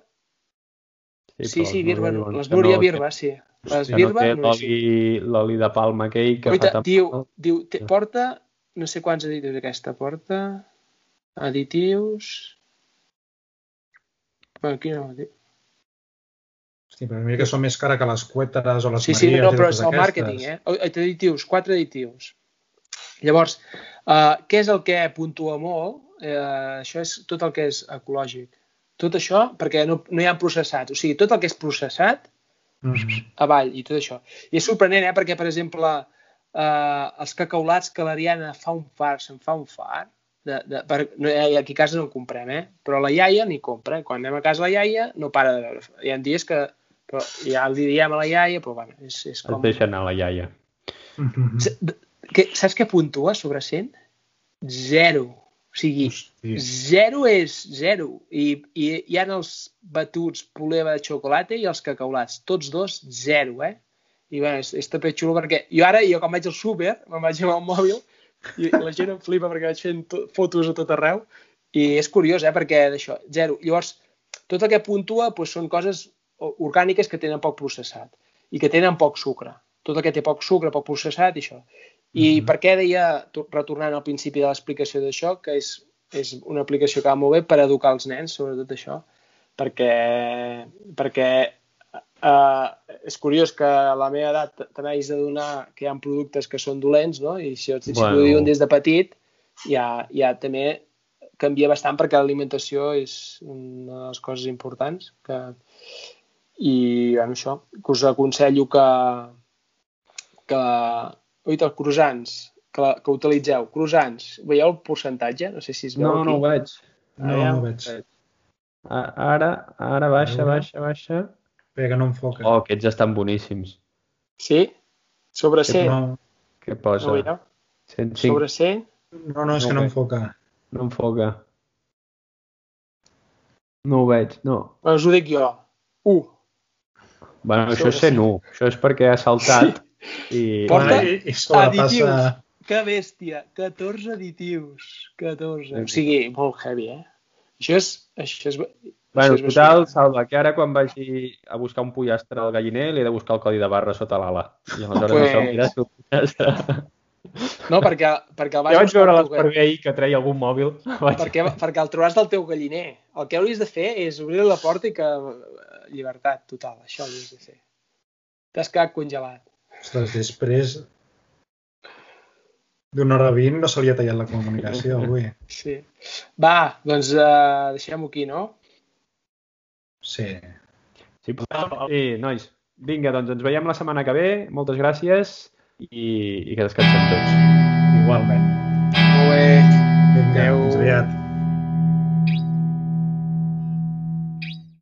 Sí, sí, sí Birba, les Núria Birba, sí. L'esbirba... No l'oli de palma aquell que Oita, fa diu, diu, te, porta, no sé quants additius aquesta porta, additius... Bueno, aquí no, diu. Hosti, però mira que són més cara que les cueteres o les sí, sí, no, però és el màrqueting, eh? Additius, quatre additius. Llavors, uh, què és el que puntua molt? Uh, això és tot el que és ecològic. Tot això, perquè no, no hi ha processats. O sigui, tot el que és processat, mm -hmm. avall i tot això. I és sorprenent, eh? Perquè, per exemple, uh, els cacaulats que l'Ariana fa un far, se'n fa un far, de, de, per, no, aquí a casa no en comprem, eh? però la iaia n'hi compra. Eh? Quan anem a casa la iaia no para de veure. Hi ha dies que però ja li diem a la iaia, però bueno, és, és com... Et deixa anar la iaia. Mm -hmm. que, saps què puntua sobre 100? Zero. O sigui, Hosti. zero és zero. I, i hi ha els batuts poleva de xocolata i els cacaulats. Tots dos, zero, eh? I bueno, és, és també xulo perquè jo ara, jo quan vaig al súper, me'n vaig amb el mòbil i la gent em flipa perquè vaig fent fotos a tot arreu i és curiós, eh? Perquè d'això, zero. Llavors, tot el que puntua doncs, són coses orgàniques que tenen poc processat i que tenen poc sucre. Tot el que té poc sucre, poc processat i això. I mm -hmm. per què deia, retornant al principi de l'explicació d'això, que és, és una aplicació que va molt bé per educar els nens, sobretot això, perquè, perquè uh, és curiós que a la meva edat te n'hagis de donar que hi ha productes que són dolents, no? I si, si bueno. t'ho diuen des de petit, ja, ja també canvia bastant perquè l'alimentació és una de les coses importants que, i bueno, això, que us aconsello que, que oita, els croissants que, que utilitzeu, croissants, veieu el percentatge? No sé si es veu no, aquí. No, no ho veig. No, no ho veig. Ara, ara baixa, baixa, baixa. Espera que no enfoca. Oh, aquests estan boníssims. Sí? Sobre 100? No. Què posa? No veieu? 105. Sobre 100? No, no, és no que no enfoca. No enfoca. No ho veig, no. Bueno, us ho dic jo. 1. Bueno, això és 101. Això és perquè ha saltat i... Porta i, i additius. Passa... Que bèstia. 14 additius. 14. O sigui, molt heavy, eh? Això és... Això és... Bueno, total, Salva, que ara quan vagi a buscar un pollastre al galliner li he de buscar el codi de barra sota l'ala. I aleshores pues... això mira el pollastre. No, perquè, perquè el vaig, ja vaig veure l'esperver ahir que treia algun mòbil. *laughs* Perquè, perquè el trobaràs del teu galliner. El que hauries de fer és obrir la porta i que... Llibertat total, això hauries de fer. T'has quedat congelat. Ostres, després d'una hora vint no se li ha tallat la comunicació avui. Sí. Va, doncs uh, deixem-ho aquí, no? Sí. Sí, però... sí, nois, vinga, doncs ens veiem la setmana que ve. Moltes gràcies i, i que descansem tots. Igualment. Molt bé. Vinga, Adeu. Adéu.